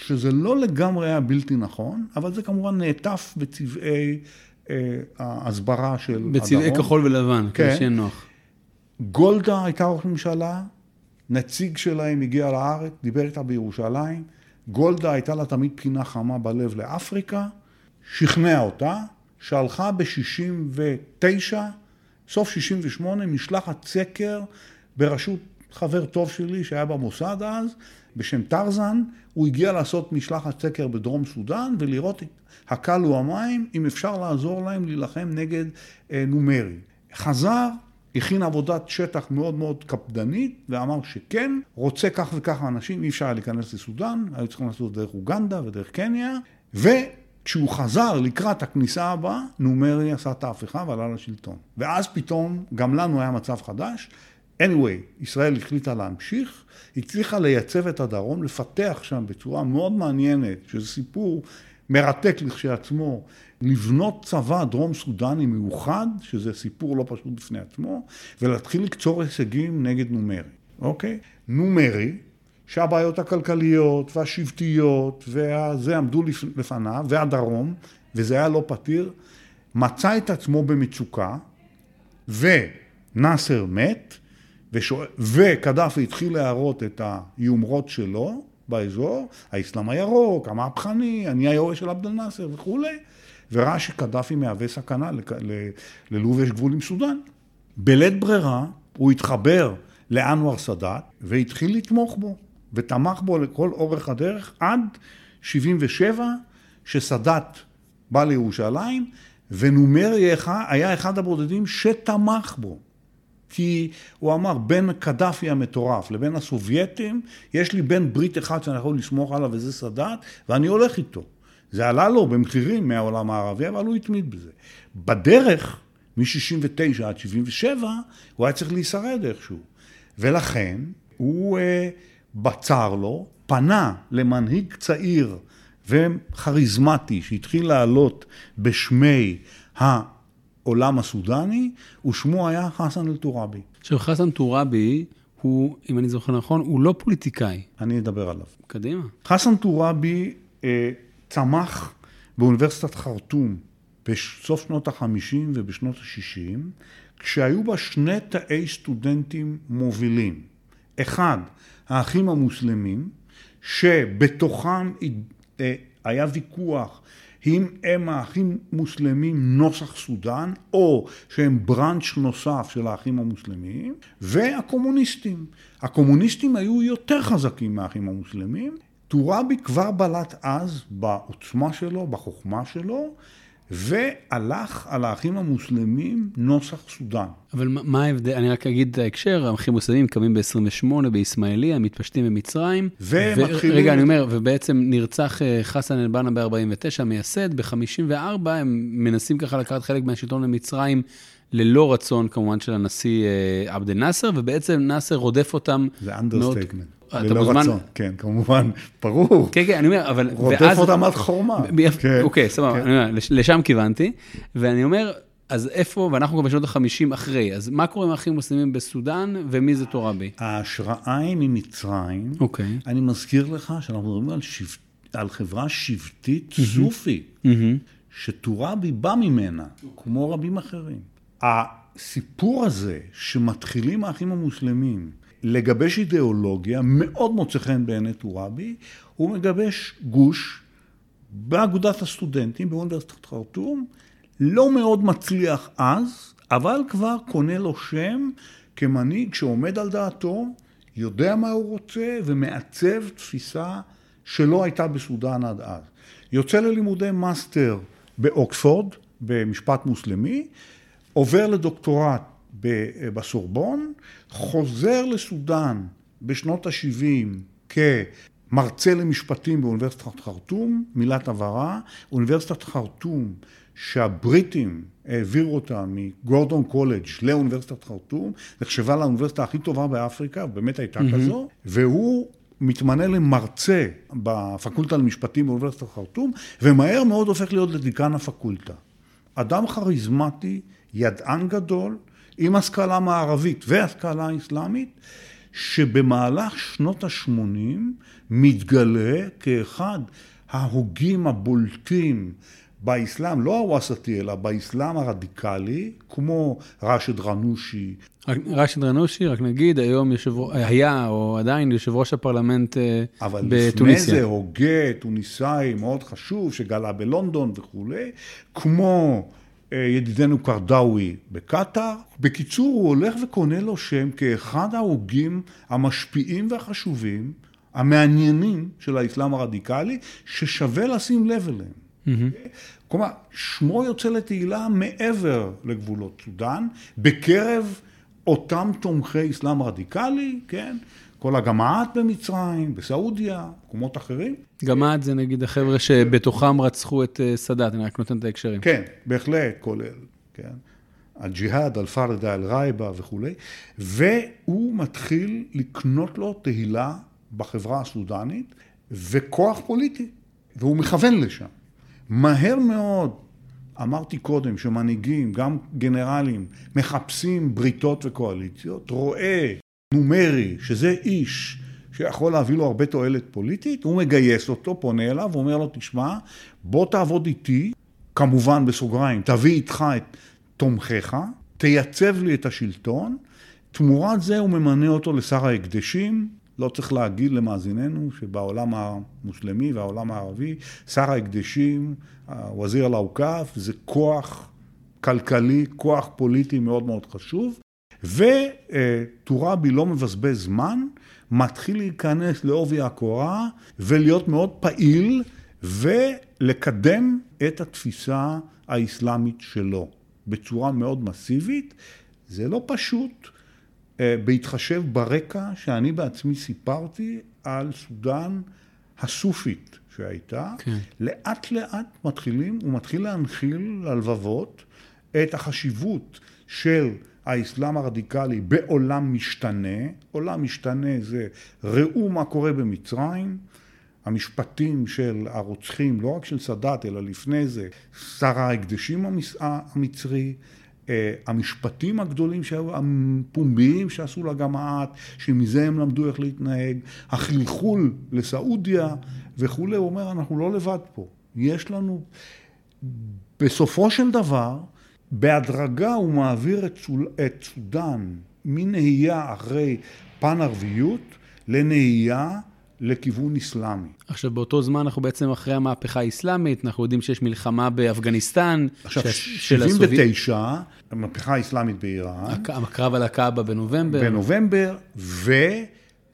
שזה לא לגמרי היה בלתי נכון, אבל זה כמובן נעטף בצבעי אה, ההסברה של בצבעי הדרום. בצבעי כחול ולבן, כן. כדי שיהיה נוח. גולדה הייתה ראש ממשלה, נציג שלהם הגיע לארץ, דיבר איתה בירושלים. גולדה הייתה לה תמיד פינה חמה בלב לאפריקה, שכנע אותה, שהלכה ב-69, סוף 68, משלחת סקר בראשות חבר טוב שלי שהיה במוסד אז, בשם טרזן, הוא הגיע לעשות משלחת סקר בדרום סודאן ולראות הקל הוא המים, אם אפשר לעזור להם להילחם נגד אה, נומרי. חזר, הכין עבודת שטח מאוד מאוד קפדנית ואמר שכן, רוצה כך וככה אנשים, אי אפשר היה להיכנס לסודאן, היו צריכים לעשות דרך אוגנדה ודרך קניה, וכשהוא חזר לקראת הכניסה הבאה, נומרי עשה את ההפיכה ועלה לשלטון. ואז פתאום גם לנו היה מצב חדש. Anyway, ישראל החליטה להמשיך, הצליחה לייצב את הדרום, לפתח שם בצורה מאוד מעניינת, שזה סיפור מרתק לכשעצמו, לבנות צבא דרום סודני מיוחד, שזה סיפור לא פשוט בפני עצמו, ולהתחיל לקצור הישגים נגד נומרי, אוקיי? נומרי, שהבעיות הכלכליות והשבטיות וזה עמדו לפניו, והדרום, וזה היה לא פתיר, מצא את עצמו במצוקה, ונאסר מת, וקדאפי התחיל להראות את היומרות שלו באזור, האסלאם הירוק, המהפכני, אני היורש של עבד אל-נאסר וכולי, וראה שקדאפי מהווה סכנה, ללוב יש גבול עם סודאן. בלית ברירה הוא התחבר לאנואר סאדאת והתחיל לתמוך בו, ותמך בו לכל אורך הדרך עד 77, שסאדאת בא לירושלים, ונומרי היה אחד הבודדים שתמך בו. כי הוא אמר, בין קדאפי המטורף לבין הסובייטים, יש לי בן ברית אחד שאני יכול לסמוך עליו וזה סאדאת, ואני הולך איתו. זה עלה לו במחירים מהעולם הערבי, אבל הוא התמיד בזה. בדרך, מ-69 עד 77, הוא היה צריך להישרד איכשהו. ולכן, הוא uh, בצר לו, פנה למנהיג צעיר וכריזמטי שהתחיל לעלות בשמי העולם הסודני, ושמו היה חסן אל-תורבי. עכשיו, חסן טוראבי הוא, אם אני זוכר נכון, הוא לא פוליטיקאי. אני אדבר עליו. קדימה. חסן טוראבי אה, צמח באוניברסיטת חרטום בסוף שנות ה-50 ובשנות ה-60, כשהיו בה שני תאי סטודנטים מובילים. אחד, האחים המוסלמים, שבתוכם אה, היה ויכוח אם הם האחים מוסלמים נוסח סודאן, או שהם בראנץ' נוסף של האחים המוסלמים, והקומוניסטים. הקומוניסטים היו יותר חזקים מהאחים המוסלמים. טוראבי כבר בלט אז בעוצמה שלו, בחוכמה שלו, והלך על האחים המוסלמים נוסח סודאן. אבל מה ההבדל, אני רק אגיד את ההקשר, האחים המוסלמים קמים ב-28 באסמאעיליה, מתפשטים במצרים. ומתחילים... רגע, אני אומר, ובעצם נרצח אה, חסן אל-בנה ב-49, מייסד, ב-54 הם מנסים ככה לקחת חלק מהשלטון במצרים. ללא רצון כמובן של הנשיא אה, עבד אל-נאסר, ובעצם נאסר רודף אותם. זה understatement. ללא מוזמן... רצון, כן, כמובן, ברור. כן, כן, אני אומר, אבל... רודף. אותם עד חורמה. כן, אוקיי, סבבה, כן. לשם כיוונתי, ואני אומר, אז איפה, ואנחנו כבר בשנות ה-50 אחרי, אז מה קורה עם האחים המוסלמים בסודאן, ומי זה טוראבי? ההשראה היא ממצרים. אוקיי. אני מזכיר לך שאנחנו מדברים על, שבט, על חברה שבטית סופית, שתורבי בא ממנה, כמו רבים אחרים. הסיפור הזה שמתחילים האחים המוסלמים לגבש אידיאולוגיה מאוד מוצא חן בעיני טוראבי, הוא מגבש גוש באגודת הסטודנטים באוניברסיטת חרטום, לא מאוד מצליח אז, אבל כבר קונה לו שם כמנהיג שעומד על דעתו, יודע מה הוא רוצה ומעצב תפיסה שלא הייתה בסודאן עד אז. יוצא ללימודי מאסטר באוקספורד, במשפט מוסלמי, עובר לדוקטורט בסורבון, חוזר לסודאן בשנות ה-70 כמרצה למשפטים באוניברסיטת חרטום, מילת הבהרה, אוניברסיטת חרטום שהבריטים העבירו אותה מגורדון קולג' לאוניברסיטת חרטום, נחשבה לאוניברסיטה הכי טובה באפריקה, באמת הייתה mm-hmm. כזו, והוא מתמנה למרצה בפקולטה למשפטים באוניברסיטת חרטום, ומהר מאוד הופך להיות לדיקן הפקולטה. אדם כריזמטי, ידען גדול, עם השכלה מערבית והשכלה אסלאמית, שבמהלך שנות ה-80 מתגלה כאחד ההוגים הבולטים באסלאם, לא הווסטי, אלא באסלאם הרדיקלי, כמו ראשד רנושי. ראשד רנושי, רק נגיד, היום יושב, היה או עדיין יושב ראש הפרלמנט בתוניסיה. אבל לפני זה הוגה טוניסאי מאוד חשוב, שגלה בלונדון וכולי, כמו ידידנו קרדאווי בקטאר. בקיצור, הוא הולך וקונה לו שם כאחד ההוגים המשפיעים והחשובים, המעניינים של האסלאם הרדיקלי, ששווה לשים לב אליהם. Mm-hmm. כלומר, שמו יוצא לתהילה מעבר לגבולות סודאן, בקרב אותם תומכי אסלאם רדיקלי, כן? כל הגמעת במצרים, בסעודיה, מקומות אחרים. גמעת זה נגיד החבר'ה שבתוכם רצחו את אה, סאדאת, אני רק נותן את ההקשרים. כן, בהחלט, כולל, כן. הג'יהאד, אל-פרדה, אל-רייבה וכולי, והוא מתחיל לקנות לו תהילה בחברה הסודנית וכוח פוליטי, והוא מכוון לשם. מהר מאוד, אמרתי קודם שמנהיגים, גם גנרלים, מחפשים בריתות וקואליציות, רואה נומרי, שזה איש שיכול להביא לו הרבה תועלת פוליטית, הוא מגייס אותו, פונה אליו, ואומר לו, תשמע, בוא תעבוד איתי, כמובן בסוגריים, תביא איתך את תומכיך, תייצב לי את השלטון, תמורת זה הוא ממנה אותו לשר ההקדשים, לא צריך להגיד למאזיננו שבעולם המוסלמי והעולם הערבי, שר ההקדשים, וזיר אל-אוקף, זה כוח כלכלי, כוח פוליטי מאוד מאוד חשוב. וטוראבי לא מבזבז זמן, מתחיל להיכנס לעובי הקורה ולהיות מאוד פעיל ולקדם את התפיסה האסלאמית שלו בצורה מאוד מסיבית. זה לא פשוט, אה, בהתחשב ברקע שאני בעצמי סיפרתי על סודאן הסופית שהייתה. כן. לאט לאט מתחילים, הוא מתחיל להנחיל ללבבות את החשיבות של האסלאם הרדיקלי בעולם משתנה, עולם משתנה זה ראו מה קורה במצרים, המשפטים של הרוצחים, לא רק של סאדאת, אלא לפני זה, שר ההקדשים המצרי, אה, המשפטים הגדולים שהיו, הפומביים שעשו לגמעת, שמזה הם למדו איך להתנהג, החלחול לסעודיה וכולי, הוא אומר, אנחנו לא לבד פה. יש לנו, בסופו של דבר, בהדרגה הוא מעביר את, סול, את סודאן מנהייה אחרי פן ערביות לנהייה לכיוון אסלאמי. עכשיו, באותו זמן אנחנו בעצם אחרי המהפכה האסלאמית, אנחנו יודעים שיש מלחמה באפגניסטן. עכשיו, ש... 79, הסובי... המהפכה האסלאמית באיראן. הקרב על הקאבה בנובמבר. בנובמבר,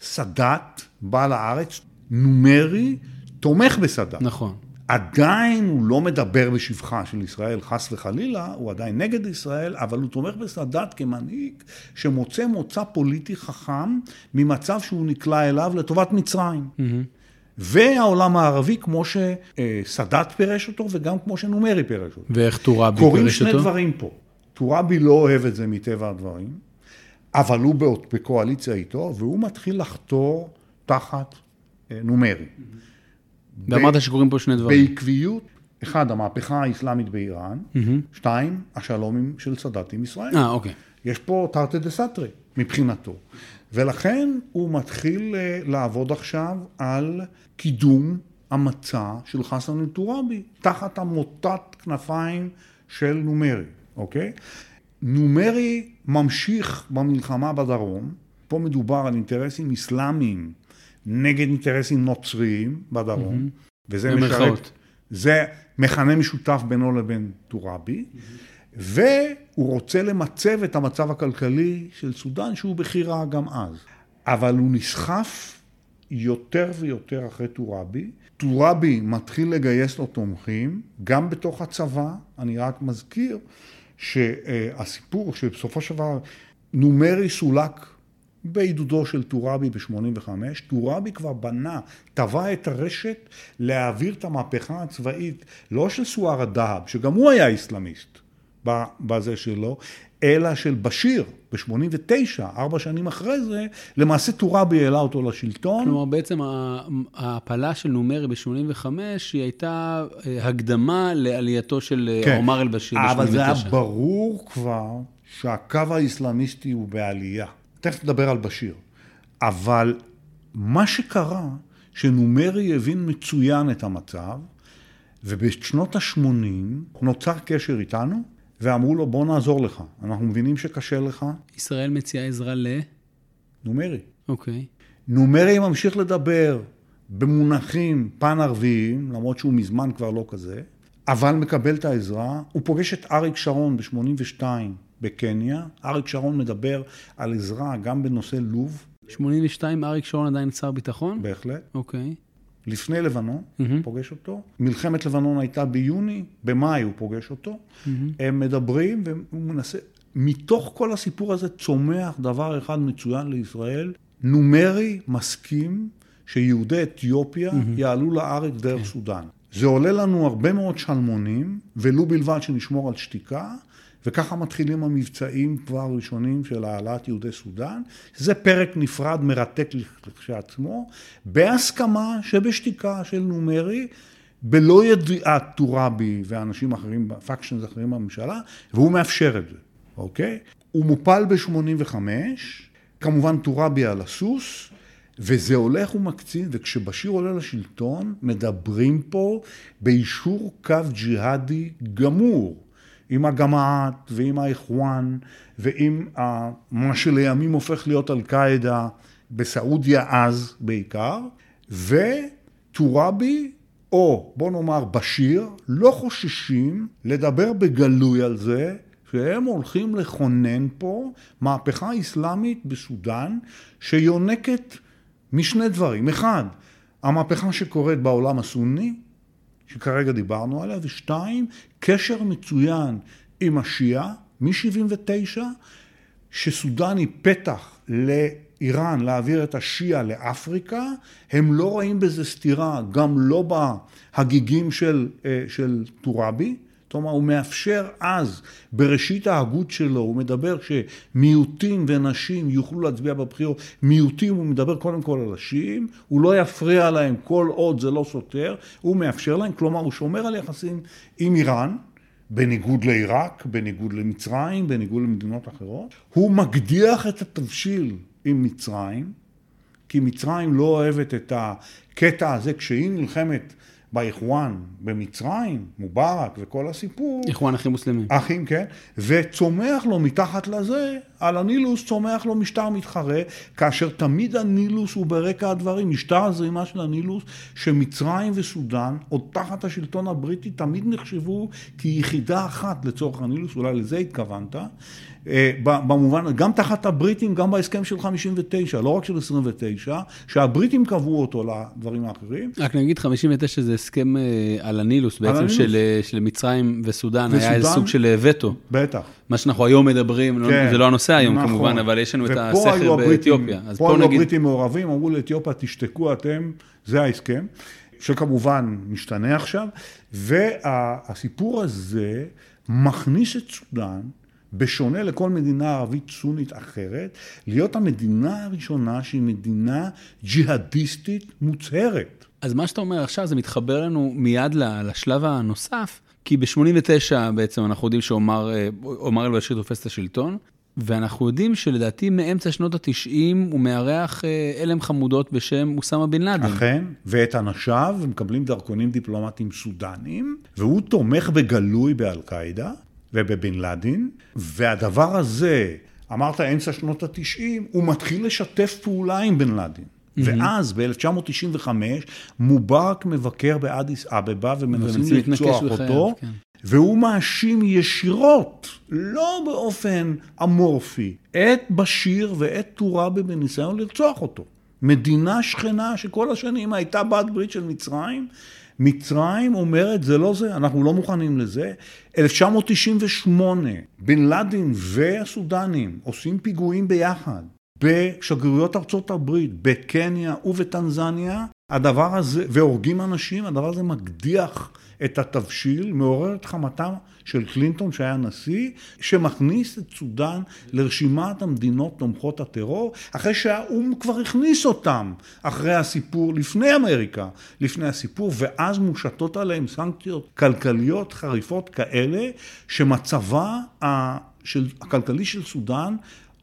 וסאדאת בא לארץ, נומרי, תומך בסאדאת. נכון. עדיין הוא לא מדבר בשבחה של ישראל, חס וחלילה, הוא עדיין נגד ישראל, אבל הוא תומך בסאדאת כמנהיג שמוצא מוצא פוליטי חכם ממצב שהוא נקלע אליו לטובת מצרים. Mm-hmm. והעולם הערבי, כמו שסאדאת פירש אותו, וגם כמו שנומרי פירש אותו. ואיך טוראבי פירש אותו? קורים שני דברים פה. טוראבי לא אוהב את זה מטבע הדברים, אבל הוא בקואליציה איתו, והוא מתחיל לחתור תחת אה, נומרי. Mm-hmm. ואמרת שקורים פה שני דברים. בעקביות, אחד, המהפכה האסלאמית באיראן, שתיים, השלום של סאדאת עם ישראל. אה, אוקיי. יש פה תרתי דסתרי מבחינתו. ולכן הוא מתחיל אה, לעבוד עכשיו על קידום המצע של חסן אל-תורבי, תחת המוטת כנפיים של נומרי, אוקיי? נומרי ממשיך במלחמה בדרום, פה מדובר על אינטרסים אסלאמיים נגד אינטרסים נוצריים בדרום, mm-hmm. וזה משרת, זה מכנה משותף בינו לבין טוראבי, mm-hmm. והוא רוצה למצב את המצב הכלכלי של סודאן, שהוא בכי רע גם אז. אבל הוא נסחף יותר ויותר אחרי טוראבי. טוראבי מתחיל לגייס לו תומכים, גם בתוך הצבא, אני רק מזכיר שהסיפור שבסופו של דבר נומרי סולק בעידודו של טוראבי ב-85, טוראבי כבר בנה, טבע את הרשת להעביר את המהפכה הצבאית, לא של סואר הדהב, שגם הוא היה איסלאמיסט בזה שלו, אלא של בשיר ב-89, ארבע שנים אחרי זה, למעשה טוראבי העלה אותו לשלטון. כלומר, בעצם ההעפלה של נומרי ב-85 היא הייתה אה, הקדמה לעלייתו של אה, כן. עומר אל-בשיר ב-89. אבל זה היה ברור כבר שהקו האיסלאמיסטי הוא בעלייה. תכף נדבר על בשיר. אבל מה שקרה, שנומרי הבין מצוין את המצב, ובשנות ה-80 נוצר קשר איתנו, ואמרו לו, בוא נעזור לך, אנחנו מבינים שקשה לך. ישראל מציעה עזרה ל... נומרי. אוקיי. Okay. נומרי ממשיך לדבר במונחים פן-ערביים, למרות שהוא מזמן כבר לא כזה, אבל מקבל את העזרה. הוא פוגש את אריק שרון ב-82 בקניה. אריק שרון מדבר על עזרה גם בנושא לוב. 82 אריק שרון עדיין שר ביטחון? בהחלט. אוקיי. לפני לבנון, mm-hmm. פוגש אותו. מלחמת לבנון הייתה ביוני, במאי הוא פוגש אותו. Mm-hmm. הם מדברים והוא מנסה... מתוך כל הסיפור הזה צומח דבר אחד מצוין לישראל. נומרי מסכים שיהודי אתיופיה mm-hmm. יעלו לארץ דרך okay. כן. סודאן. זה עולה לנו הרבה מאוד שלמונים, ולו בלבד שנשמור על שתיקה, וככה מתחילים המבצעים כבר הראשונים של העלאת יהודי סודאן. זה פרק נפרד מרתק לכשעצמו, בהסכמה שבשתיקה של נומרי, בלא ידיעת טוראבי ואנשים אחרים, פקשנס אחרים בממשלה, והוא מאפשר את זה, אוקיי? הוא מופל ב-85, כמובן טוראבי על הסוס, וזה הולך ומקצין, וכשבשיר עולה לשלטון, מדברים פה באישור קו ג'יהאדי גמור. עם הגמעת ועם האיחואן ועם מה שלימים הופך להיות אל-קאעידה בסעודיה אז בעיקר, וטוראבי או בוא נאמר בשיר לא חוששים לדבר בגלוי על זה שהם הולכים לכונן פה מהפכה אסלאמית בסודאן שיונקת משני דברים. אחד, המהפכה שקורית בעולם הסוני, שכרגע דיברנו עליה, ושתיים, קשר מצוין עם השיעה מ-79, שסודן היא פתח לאיראן להעביר את השיעה לאפריקה, הם לא רואים בזה סתירה, גם לא בהגיגים של, אה, של טוראבי, כלומר, הוא מאפשר אז, בראשית ההגות שלו, הוא מדבר שמיעוטים ונשים יוכלו להצביע בבחירות. מיעוטים, הוא מדבר קודם כל על נשים, הוא לא יפריע להם כל עוד זה לא סותר, הוא מאפשר להם, כלומר, הוא שומר על יחסים עם איראן. בניגוד לעיראק, בניגוד למצרים, בניגוד למדינות אחרות. הוא מקדיח את התבשיל עם מצרים, כי מצרים לא אוהבת את הקטע הזה כשהיא נלחמת באיחואן במצרים, מובארק וכל הסיפור. איחואן אחים מוסלמים. אחים, כן. וצומח לו מתחת לזה, על הנילוס צומח לו משטר מתחרה, כאשר תמיד הנילוס הוא ברקע הדברים. משטר הזרימה של הנילוס, שמצרים וסודאן, עוד תחת השלטון הבריטי, תמיד נחשבו כיחידה אחת לצורך הנילוס, אולי לזה התכוונת. אה, במובן, גם תחת הבריטים, גם בהסכם של 59, לא רק של 29, שהבריטים קבעו אותו לדברים האחרים. רק נגיד 59 זה הסכם אה, על הנילוס, בעצם הנילוס. של, אה, של מצרים וסודאן, וסודאן, היה איזה סוג של וטו. בטח. מה שאנחנו היום מדברים, לא- כן, זה לא הנושא היום נכון. כמובן, אבל יש לנו את הסכר באתיופיה. פה היו נגיד... הבריטים מעורבים, אמרו לאתיופיה, תשתקו אתם, זה ההסכם, שכמובן משתנה עכשיו, והסיפור הזה מכניס את סודאן, בשונה לכל מדינה ערבית סונית אחרת, להיות המדינה הראשונה שהיא מדינה ג'יהאדיסטית מוצהרת. אז מה שאתה אומר עכשיו זה מתחבר לנו מיד לשלב הנוסף, כי ב-89 בעצם אנחנו יודעים שעומר אל-בשיר תופס את השלטון, ואנחנו יודעים שלדעתי מאמצע שנות ה-90 הוא מארח הלם חמודות בשם אוסמה בן לאדן. אכן, ואת אנשיו מקבלים דרכונים דיפלומטיים סודנים, והוא תומך בגלוי באל-קאעידה, ובבן לאדן, והדבר הזה, אמרת אמצע שנות התשעים, הוא מתחיל לשתף פעולה עם בן לאדן. ואז ב-1995 מובארק מבקר באדיס אבבה ומנסים לרצוח אותו, כן. והוא מאשים ישירות, לא באופן אמורפי, את בשיר ואת טוראבה בניסיון לרצוח אותו. מדינה שכנה שכל השנים הייתה בת ברית של מצרים, מצרים אומרת, זה לא זה, אנחנו לא מוכנים לזה. 1998, בן לאדן והסודנים עושים פיגועים ביחד בשגרירויות ארצות הברית, בקניה ובטנזניה. הדבר הזה, והורגים אנשים, הדבר הזה מקדיח את התבשיל, מעורר את חמתם של קלינטון שהיה נשיא, שמכניס את סודאן לרשימת המדינות תומכות הטרור, אחרי שהאו"ם כבר הכניס אותם אחרי הסיפור, לפני אמריקה, לפני הסיפור, ואז מושתות עליהם סנקציות כלכליות חריפות כאלה, שמצבה הכלכלי של סודאן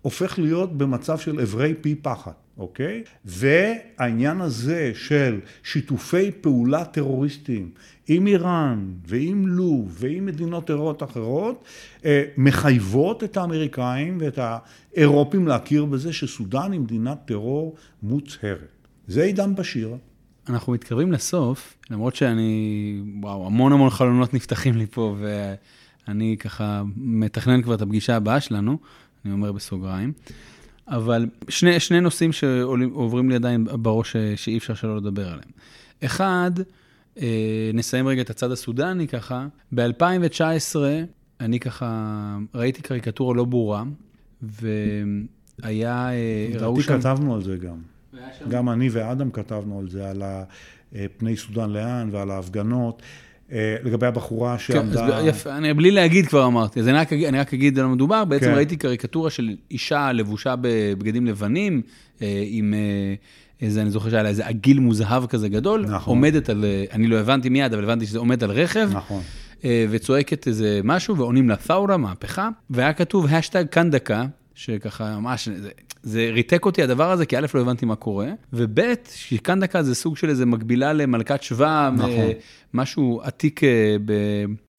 הופך להיות במצב של אברי פי פחד. אוקיי? והעניין הזה של שיתופי פעולה טרוריסטיים עם איראן ועם לוב ועם מדינות טרורות אחרות, אה, מחייבות את האמריקאים ואת האירופים להכיר בזה שסודאן היא מדינת טרור מוצהרת. זה עידן בשיר. אנחנו מתקרבים לסוף, למרות שאני, וואו, המון המון חלונות נפתחים לי פה, ואני ככה מתכנן כבר את הפגישה הבאה שלנו, אני אומר בסוגריים. אבל שני, שני נושאים שעוברים לי עדיין בראש שאי אפשר שלא לדבר עליהם. אחד, אה, נסיים רגע את הצד הסודני ככה. ב-2019, אני ככה ראיתי קריקטורה לא ברורה, והיה, אה, ראו שם... כתבנו על זה גם. גם אני ואדם כתבנו על זה, על פני סודן לאן ועל ההפגנות. אה, לגבי הבחורה כן, שעמדה... יפה, אני בלי להגיד כבר אמרתי, אז אני רק, אני רק אגיד על מה מדובר, בעצם כן. ראיתי קריקטורה של אישה לבושה בבגדים לבנים, אה, עם אה, איזה, אני זוכר שהיה לה איזה עגיל מוזהב כזה גדול, נכון. עומדת על, אני לא הבנתי מיד, אבל הבנתי שזה עומד על רכב. נכון. וצועקת איזה משהו, ועונים לה ת'אורה, מהפכה, והיה כתוב השטג כאן דקה, שככה ממש, זה, ריתק אותי הדבר הזה, כי א', לא הבנתי מה קורה, וב', שכאן דקה זה סוג של איזה מקבילה למלכת שבא, נכון. משהו עתיק אה, ב...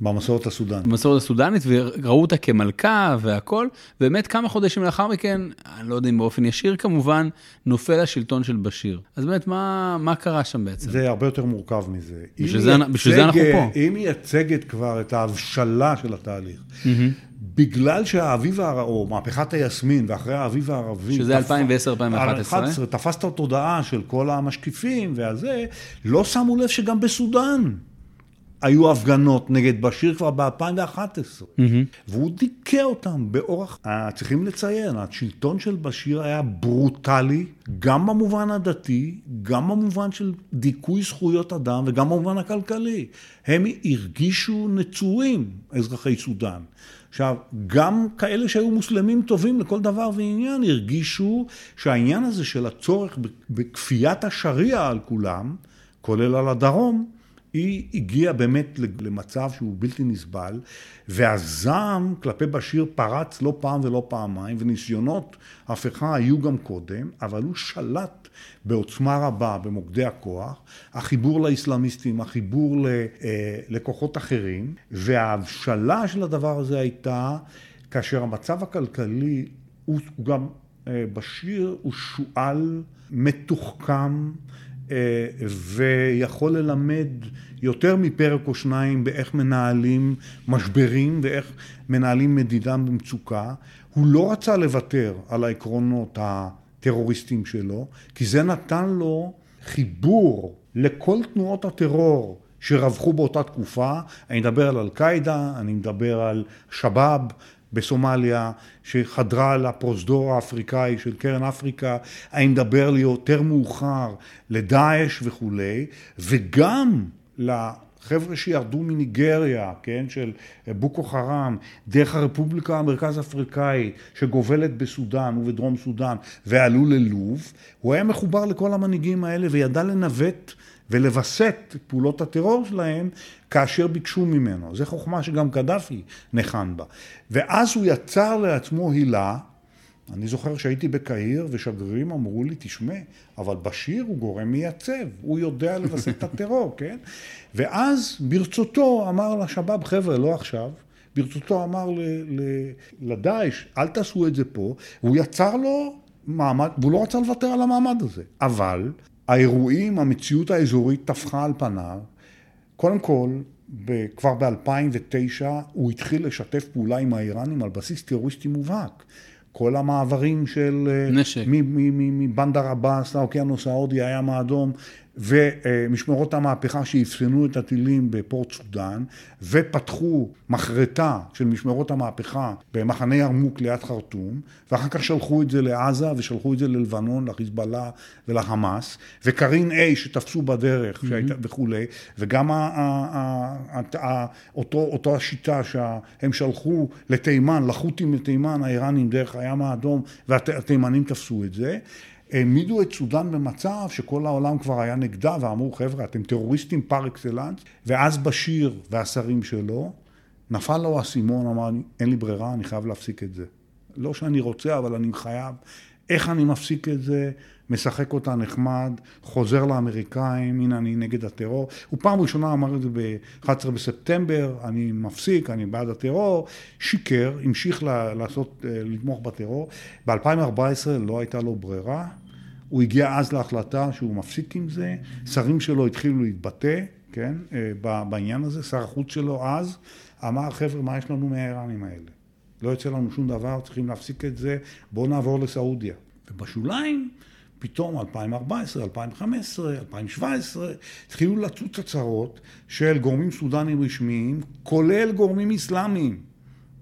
במסורת הסודנית. במסורת הסודנית, וראו אותה כמלכה והכל, ובאמת כמה חודשים לאחר מכן, אני לא יודע אם באופן ישיר כמובן, נופל השלטון של בשיר. אז באמת, מה, מה קרה שם בעצם? זה הרבה יותר מורכב מזה. בשביל זה, בשביל זה אנחנו פה. היא מייצגת כבר את ההבשלה של התהליך. Mm-hmm. בגלל שהאביב, או מהפכת היסמין, ואחרי האביב הערבי... שזה 2010-2011. תפס את התודעה של כל המשקיפים והזה, לא שמו לב שגם בסודאן היו הפגנות נגד בשיר כבר ב-2011, mm-hmm. והוא דיכא אותם באורח... אה, צריכים לציין, השלטון של בשיר היה ברוטלי, גם במובן הדתי, גם במובן של דיכוי זכויות אדם וגם במובן הכלכלי. הם הרגישו נצורים, אזרחי סודאן. עכשיו, גם כאלה שהיו מוסלמים טובים לכל דבר ועניין, הרגישו שהעניין הזה של הצורך בכפיית השריעה על כולם, כולל על הדרום, היא הגיעה באמת למצב שהוא בלתי נסבל, והזעם כלפי בשיר פרץ לא פעם ולא פעמיים, וניסיונות הפיכה היו גם קודם, אבל הוא שלט בעוצמה רבה במוקדי הכוח, החיבור לאסלאמיסטים, החיבור אה, לכוחות אחרים, וההבשלה של הדבר הזה הייתה כאשר המצב הכלכלי הוא, הוא גם, אה, בשיר הוא שועל מתוחכם אה, ויכול ללמד יותר מפרק או שניים באיך מנהלים משברים ואיך מנהלים מדידה במצוקה. הוא לא רצה לוותר על העקרונות הטרוריסטיים שלו, כי זה נתן לו חיבור לכל תנועות הטרור שרווחו באותה תקופה. אני מדבר על אל-קאעידה, אני מדבר על שבאב, בסומליה, שחדרה לפרוזדור האפריקאי של קרן אפריקה, אני מדבר לי יותר מאוחר לדאעש וכולי, וגם לחבר'ה שירדו מניגריה, כן, של בוקו חראם, דרך הרפובליקה המרכז אפריקאית שגובלת בסודאן ובדרום סודאן ועלו ללוב, הוא היה מחובר לכל המנהיגים האלה וידע לנווט ולווסת את פעולות הטרור שלהם כאשר ביקשו ממנו. זו חוכמה שגם קדאפי ניחן בה. ואז הוא יצר לעצמו הילה, אני זוכר שהייתי בקהיר ושגרירים אמרו לי, תשמע, אבל בשיר הוא גורם מייצב, הוא יודע לווסת את הטרור, [LAUGHS] כן? ואז ברצותו אמר לשבאב, חבר'ה, לא עכשיו. ברצותו אמר לדאעש, אל תעשו את זה פה, והוא יצר לו מעמד, והוא לא רצה לוותר על המעמד הזה. אבל האירועים, המציאות האזורית טפחה על פניו. קודם כל, כבר ב-2009 הוא התחיל לשתף פעולה עם האיראנים על בסיס טרוריסטי מובהק. כל המעברים של... אה, נשק. מבנדר עבאס לאוקיינוס ההודי, הים האדום, ומשמרות המהפכה שאפסנו את הטילים בפורט סודאן, ופתחו מחרטה של משמרות המהפכה במחנה ירמוק ליד חרטום, ואחר כך שלחו את זה לעזה ושלחו את זה ללבנון, לחיזבאללה ולחמאס, וקרין A שתפסו בדרך mm-hmm. וכולי, וגם ה- ה- ה- אותו, אותו השיטה שהם שלחו לתימן, לחות'ים לתימן, האיראנים דרך הים האדום, והתימנים תפסו את זה. העמידו את סודאן במצב שכל העולם כבר היה נגדה ואמרו חבר'ה אתם טרוריסטים פר אקסלנס. ואז בשיר והשרים שלו נפל לו האסימון אמר אין לי ברירה אני חייב להפסיק את זה. לא שאני רוצה אבל אני חייב. איך אני מפסיק את זה משחק אותה נחמד, חוזר לאמריקאים, הנה אני נגד הטרור. הוא פעם ראשונה אמר את זה ב-11 בספטמבר, אני מפסיק, אני בעד הטרור, שיקר, המשיך לעשות, אה, לתמוך בטרור. ב-2014 לא הייתה לו ברירה, הוא הגיע אז להחלטה שהוא מפסיק עם זה, שרים שלו התחילו להתבטא, כן, אה, בעניין הזה, שר החוץ שלו אז אמר, חבר'ה, מה יש לנו מהאיראנים האלה? לא יוצא לנו שום דבר, צריכים להפסיק את זה, בואו נעבור לסעודיה. ובשוליים, פתאום 2014, 2015, 2017, התחילו לצוץ הצהרות של גורמים סודנים רשמיים, כולל גורמים אסלאמיים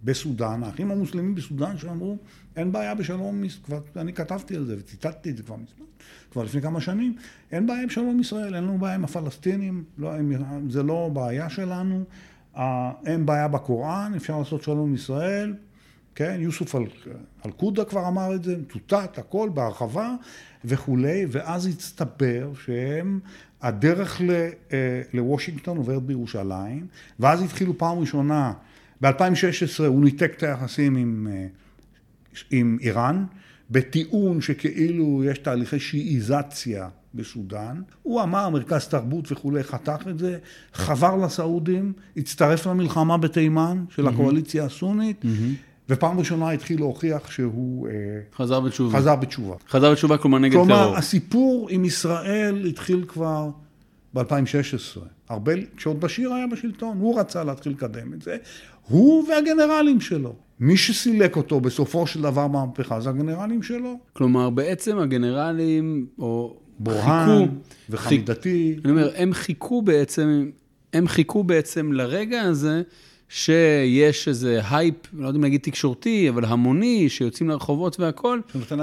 בסודאן, האחים המוסלמים בסודאן שאמרו, אין בעיה בשלום, כבר, אני כתבתי על זה וציטטתי את זה כבר מזמן, כבר לפני כמה שנים, אין בעיה בשלום ישראל, אין לנו בעיה עם הפלסטינים, לא, זה לא בעיה שלנו, אין בעיה בקוראן, אפשר לעשות שלום עם ישראל, כן, יוסוף אל-קודה כבר אמר את זה, מצוטט, הכל בהרחבה וכולי, ואז הצטבר שהם, הדרך אה, לוושינגטון עוברת בירושלים, ואז התחילו פעם ראשונה, ב-2016 הוא ניתק את היחסים עם, אה, עם איראן, בטיעון שכאילו יש תהליכי שיעיזציה בסודאן. הוא אמר, מרכז תרבות וכולי, חתך את זה, חבר לסעודים, הצטרף למלחמה בתימן של הקואליציה הסונית. Mm-hmm. ופעם ראשונה התחיל להוכיח שהוא... אה, חזר בתשובה. חזר בתשובה. חזר בתשובה, כלומר נגד כלומר, טרור. כלומר, הסיפור עם ישראל התחיל כבר ב-2016. הרבה, כשעוד בשיר היה בשלטון, הוא רצה להתחיל לקדם את זה. הוא והגנרלים שלו. מי שסילק אותו בסופו של דבר מהמהפכה זה הגנרלים שלו. כלומר, בעצם הגנרלים, או בורהאן וחמידתי. אני אומר, הם חיכו בעצם הם חיכו בעצם לרגע הזה שיש איזה הייפ, לא יודע אם להגיד תקשורתי, אבל המוני, שיוצאים לרחובות והכול,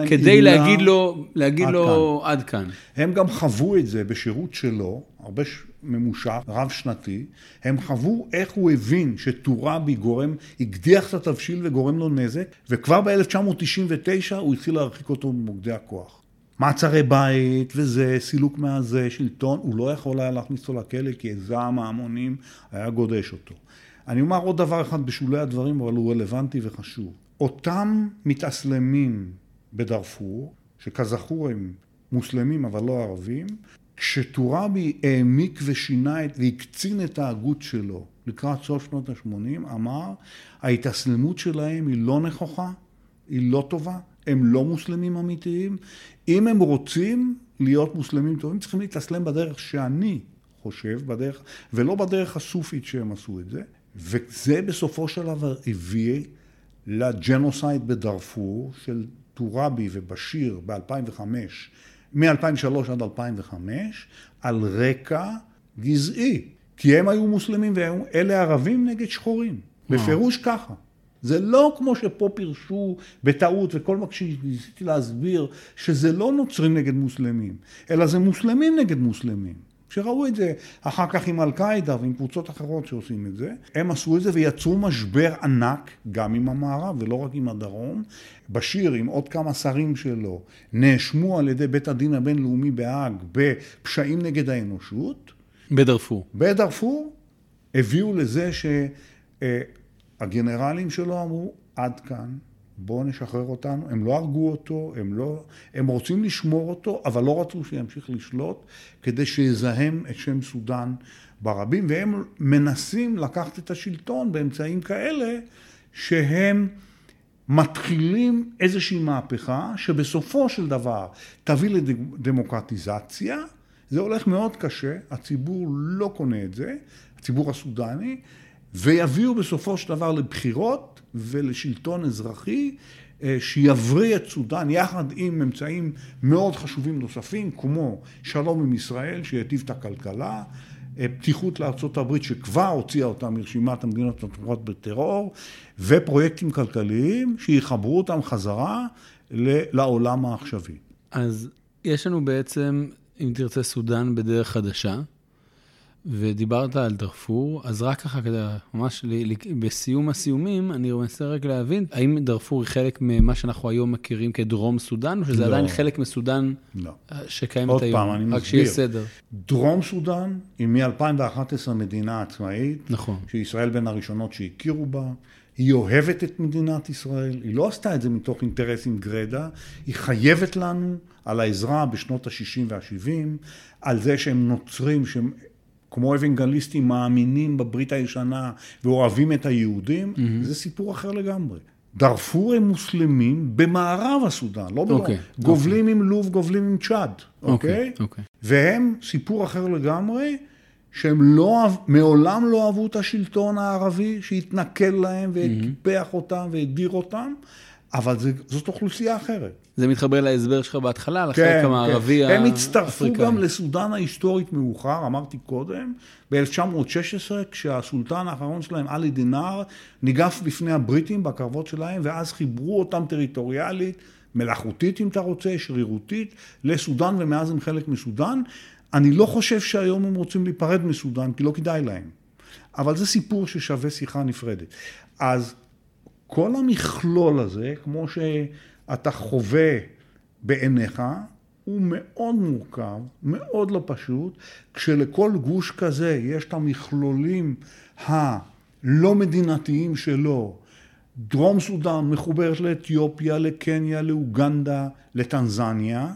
כדי להגיד לו, להגיד עד לו כאן. עד כאן. הם גם חוו את זה בשירות שלו, הרבה ש- ממושך, רב שנתי, הם חוו איך הוא הבין שטוראבי גורם, הקדיח את התבשיל וגורם לו נזק, וכבר ב-1999 הוא התחיל להרחיק אותו ממוקדי הכוח. מעצרי בית וזה, סילוק מהזה, שלטון, הוא לא יכול היה להכניס אותו לכלא כי זעם ההמונים היה גודש אותו. אני אומר עוד דבר אחד בשולי הדברים, אבל הוא רלוונטי וחשוב. אותם מתאסלמים בדארפור, שכזכור הם מוסלמים אבל לא ערבים, כשטוראבי העמיק ושינה את, והקצין את ההגות שלו לקראת סוף שנות ה-80, אמר, ההתאסלמות שלהם היא לא נכוחה, היא לא טובה, הם לא מוסלמים אמיתיים. אם הם רוצים להיות מוסלמים טובים, צריכים להתאסלם בדרך שאני חושב, בדרך, ולא בדרך הסופית שהם עשו את זה. וזה בסופו של דבר הביא לג'נוסייד בדארפור של טוראבי ובשיר ב-2005, מ-2003 עד 2005, על רקע גזעי. כי הם היו מוסלמים ואלה ערבים נגד שחורים. בפירוש ככה. זה לא כמו שפה פירשו בטעות, וכל מה שניסיתי להסביר, שזה לא נוצרים נגד מוסלמים, אלא זה מוסלמים נגד מוסלמים. כשראו את זה אחר כך עם אל-קאעידה ועם קבוצות אחרות שעושים את זה, הם עשו את זה ויצרו משבר ענק גם עם המערב ולא רק עם הדרום. בשיר עם עוד כמה שרים שלו נאשמו על ידי בית הדין הבינלאומי בהאג בפשעים נגד האנושות. בדארפור. בדארפור הביאו לזה שהגנרלים שלו אמרו עד כאן, בואו נשחרר אותנו, הם לא הרגו אותו, הם, לא, הם רוצים לשמור אותו, אבל לא רצו שימשיך לשלוט כדי שיזהם את שם סודאן ברבים, והם מנסים לקחת את השלטון באמצעים כאלה שהם מתחילים איזושהי מהפכה שבסופו של דבר תביא לדמוקרטיזציה, זה הולך מאוד קשה, הציבור לא קונה את זה, הציבור הסודני, ויביאו בסופו של דבר לבחירות ולשלטון אזרחי שיבריא את סודאן יחד עם אמצעים מאוד חשובים נוספים, כמו שלום עם ישראל שיטיב את הכלכלה, פתיחות לארצות הברית שכבר הוציאה אותה מרשימת המדינות התומכות בטרור, ופרויקטים כלכליים שיחברו אותם חזרה לעולם העכשווי. אז יש לנו בעצם, אם תרצה, סודאן בדרך חדשה. ודיברת על דארפור, אז רק ככה כדי, ממש בסיום הסיומים, אני מנסה רק להבין, האם דארפור היא חלק ממה שאנחנו היום מכירים כדרום סודאן, או שזה לא. עדיין חלק מסודאן לא. שקיימת עוד היום? פעם, אני רק מסביר. שיהיה סדר. דרום סודאן היא מ-2011 מדינה עצמאית, נכון. שישראל בין הראשונות שהכירו בה. היא אוהבת את מדינת ישראל, היא לא עשתה את זה מתוך אינטרסים גרידא, היא חייבת לנו על העזרה בשנות ה-60 וה-70, על זה שהם נוצרים, שהם כמו אוונגליסטים מאמינים בברית הישנה ואוהבים את היהודים, mm-hmm. זה סיפור אחר לגמרי. דארפור הם מוסלמים במערב הסודאן, לא בלוב. אוקיי, גובלים עם לוב, גובלים עם צ'אד, אוקיי? אוקיי. והם סיפור אחר לגמרי, שהם לא, מעולם לא אהבו את השלטון הערבי שהתנכל להם וטיפח אותם והדיר אותם, אבל זה, זאת אוכלוסייה אחרת. זה מתחבר להסבר שלך בהתחלה, על כן, החלק המערבי כן. הם הצטרפו האפריקאי. גם לסודאן ההיסטורית מאוחר, אמרתי קודם, ב-1916, כשהסולטן האחרון שלהם, עלי דינר, ניגף בפני הבריטים בקרבות שלהם, ואז חיברו אותם טריטוריאלית, מלאכותית אם אתה רוצה, שרירותית, לסודאן, ומאז הם חלק מסודאן. אני לא חושב שהיום הם רוצים להיפרד מסודאן, כי לא כדאי להם. אבל זה סיפור ששווה שיחה נפרדת. אז כל המכלול הזה, כמו שאתה חווה בעיניך, הוא מאוד מורכב, מאוד לא פשוט, כשלכל גוש כזה יש את המכלולים הלא מדינתיים שלו. דרום סודאן מחוברת לאתיופיה, לקניה, לאוגנדה, לטנזניה.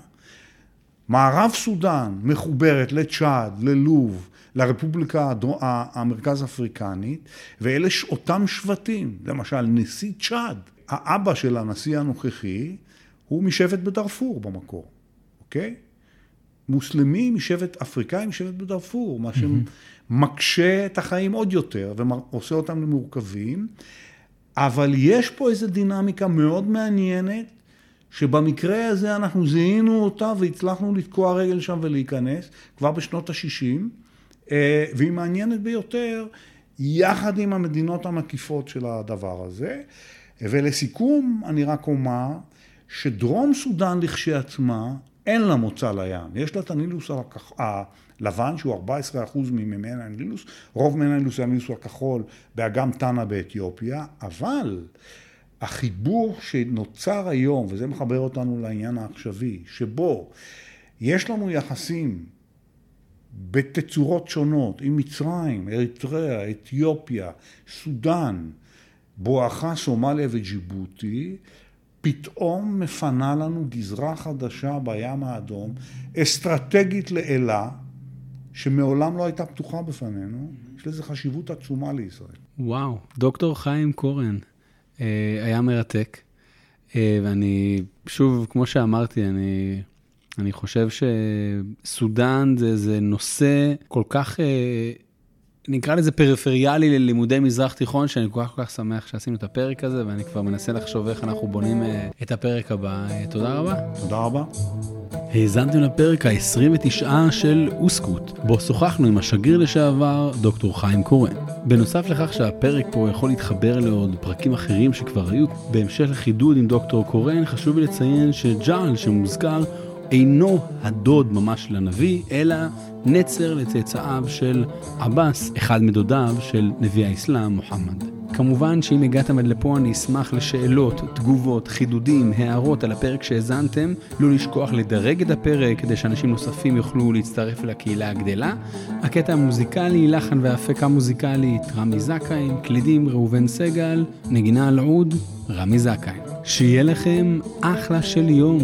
מערב סודאן מחוברת לצ'אד, ללוב, לרפובליקה. המרכז אפריקנית, ואלה אותם שבטים. למשל, נשיא צ'אד, האבא של הנשיא הנוכחי, הוא משבט בדארפור במקור, אוקיי? מוסלמי משבט אפריקאי משבט בדארפור, מה שמקשה את החיים עוד יותר ועושה אותם למורכבים, אבל יש פה איזו דינמיקה מאוד מעניינת, שבמקרה הזה אנחנו זיהינו אותה והצלחנו לתקוע רגל שם ולהיכנס כבר בשנות ה-60, אה, והיא מעניינת ביותר, יחד עם המדינות המקיפות של הדבר הזה. ולסיכום, אני רק אומר שדרום סודאן לכשעצמה, אין לה מוצא לים. יש לה את הנילוס הלבן, שהוא 14% ממימן הנילוס, רוב מימן הנילוס זה הנילוס הכחול באגם טאנה באתיופיה, אבל החיבור שנוצר היום, וזה מחבר אותנו לעניין העכשווי, שבו יש לנו יחסים בתצורות שונות עם מצרים, אריתריאה, אתיופיה, סודאן, בואכה סומליה וג'יבוטי, פתאום מפנה לנו גזרה חדשה בים האדום, אסטרטגית לאלה, שמעולם לא הייתה פתוחה בפנינו, יש לזה חשיבות עצומה לישראל. וואו, דוקטור חיים קורן, אה, היה מרתק, אה, ואני, שוב, כמו שאמרתי, אני, אני חושב שסודאן זה, זה נושא כל כך אה, נקרא לזה פריפריאלי ללימודי מזרח תיכון, שאני כל כך כל כך שמח שעשינו את הפרק הזה, ואני כבר מנסה לחשוב איך אנחנו בונים אה, את הפרק הבא. אה, תודה רבה. תודה רבה. האזנתם לפרק ה-29 של אוסקוט, בו שוחחנו עם השגריר לשעבר, דוקטור חיים קורן. בנוסף לכך שהפרק פה יכול להתחבר לעוד פרקים אחרים שכבר היו, בהמשך לחידוד עם דוקטור קורן, חשוב לי לציין שג'אל שמוזכר אינו הדוד ממש של הנביא, אלא נצר לצאצאיו של עבאס, אחד מדודיו של נביא האסלאם, מוחמד. כמובן שאם הגעתם עד לפה אני אשמח לשאלות, תגובות, חידודים, הערות על הפרק שהאזנתם. לא לשכוח לדרג את הפרק כדי שאנשים נוספים יוכלו להצטרף לקהילה הגדלה. הקטע המוזיקלי, לחן והפקה מוזיקלית, רמי זכאי, קלידים ראובן סגל, נגינה על עוד, רמי זכאי. שיהיה לכם אחלה של יום.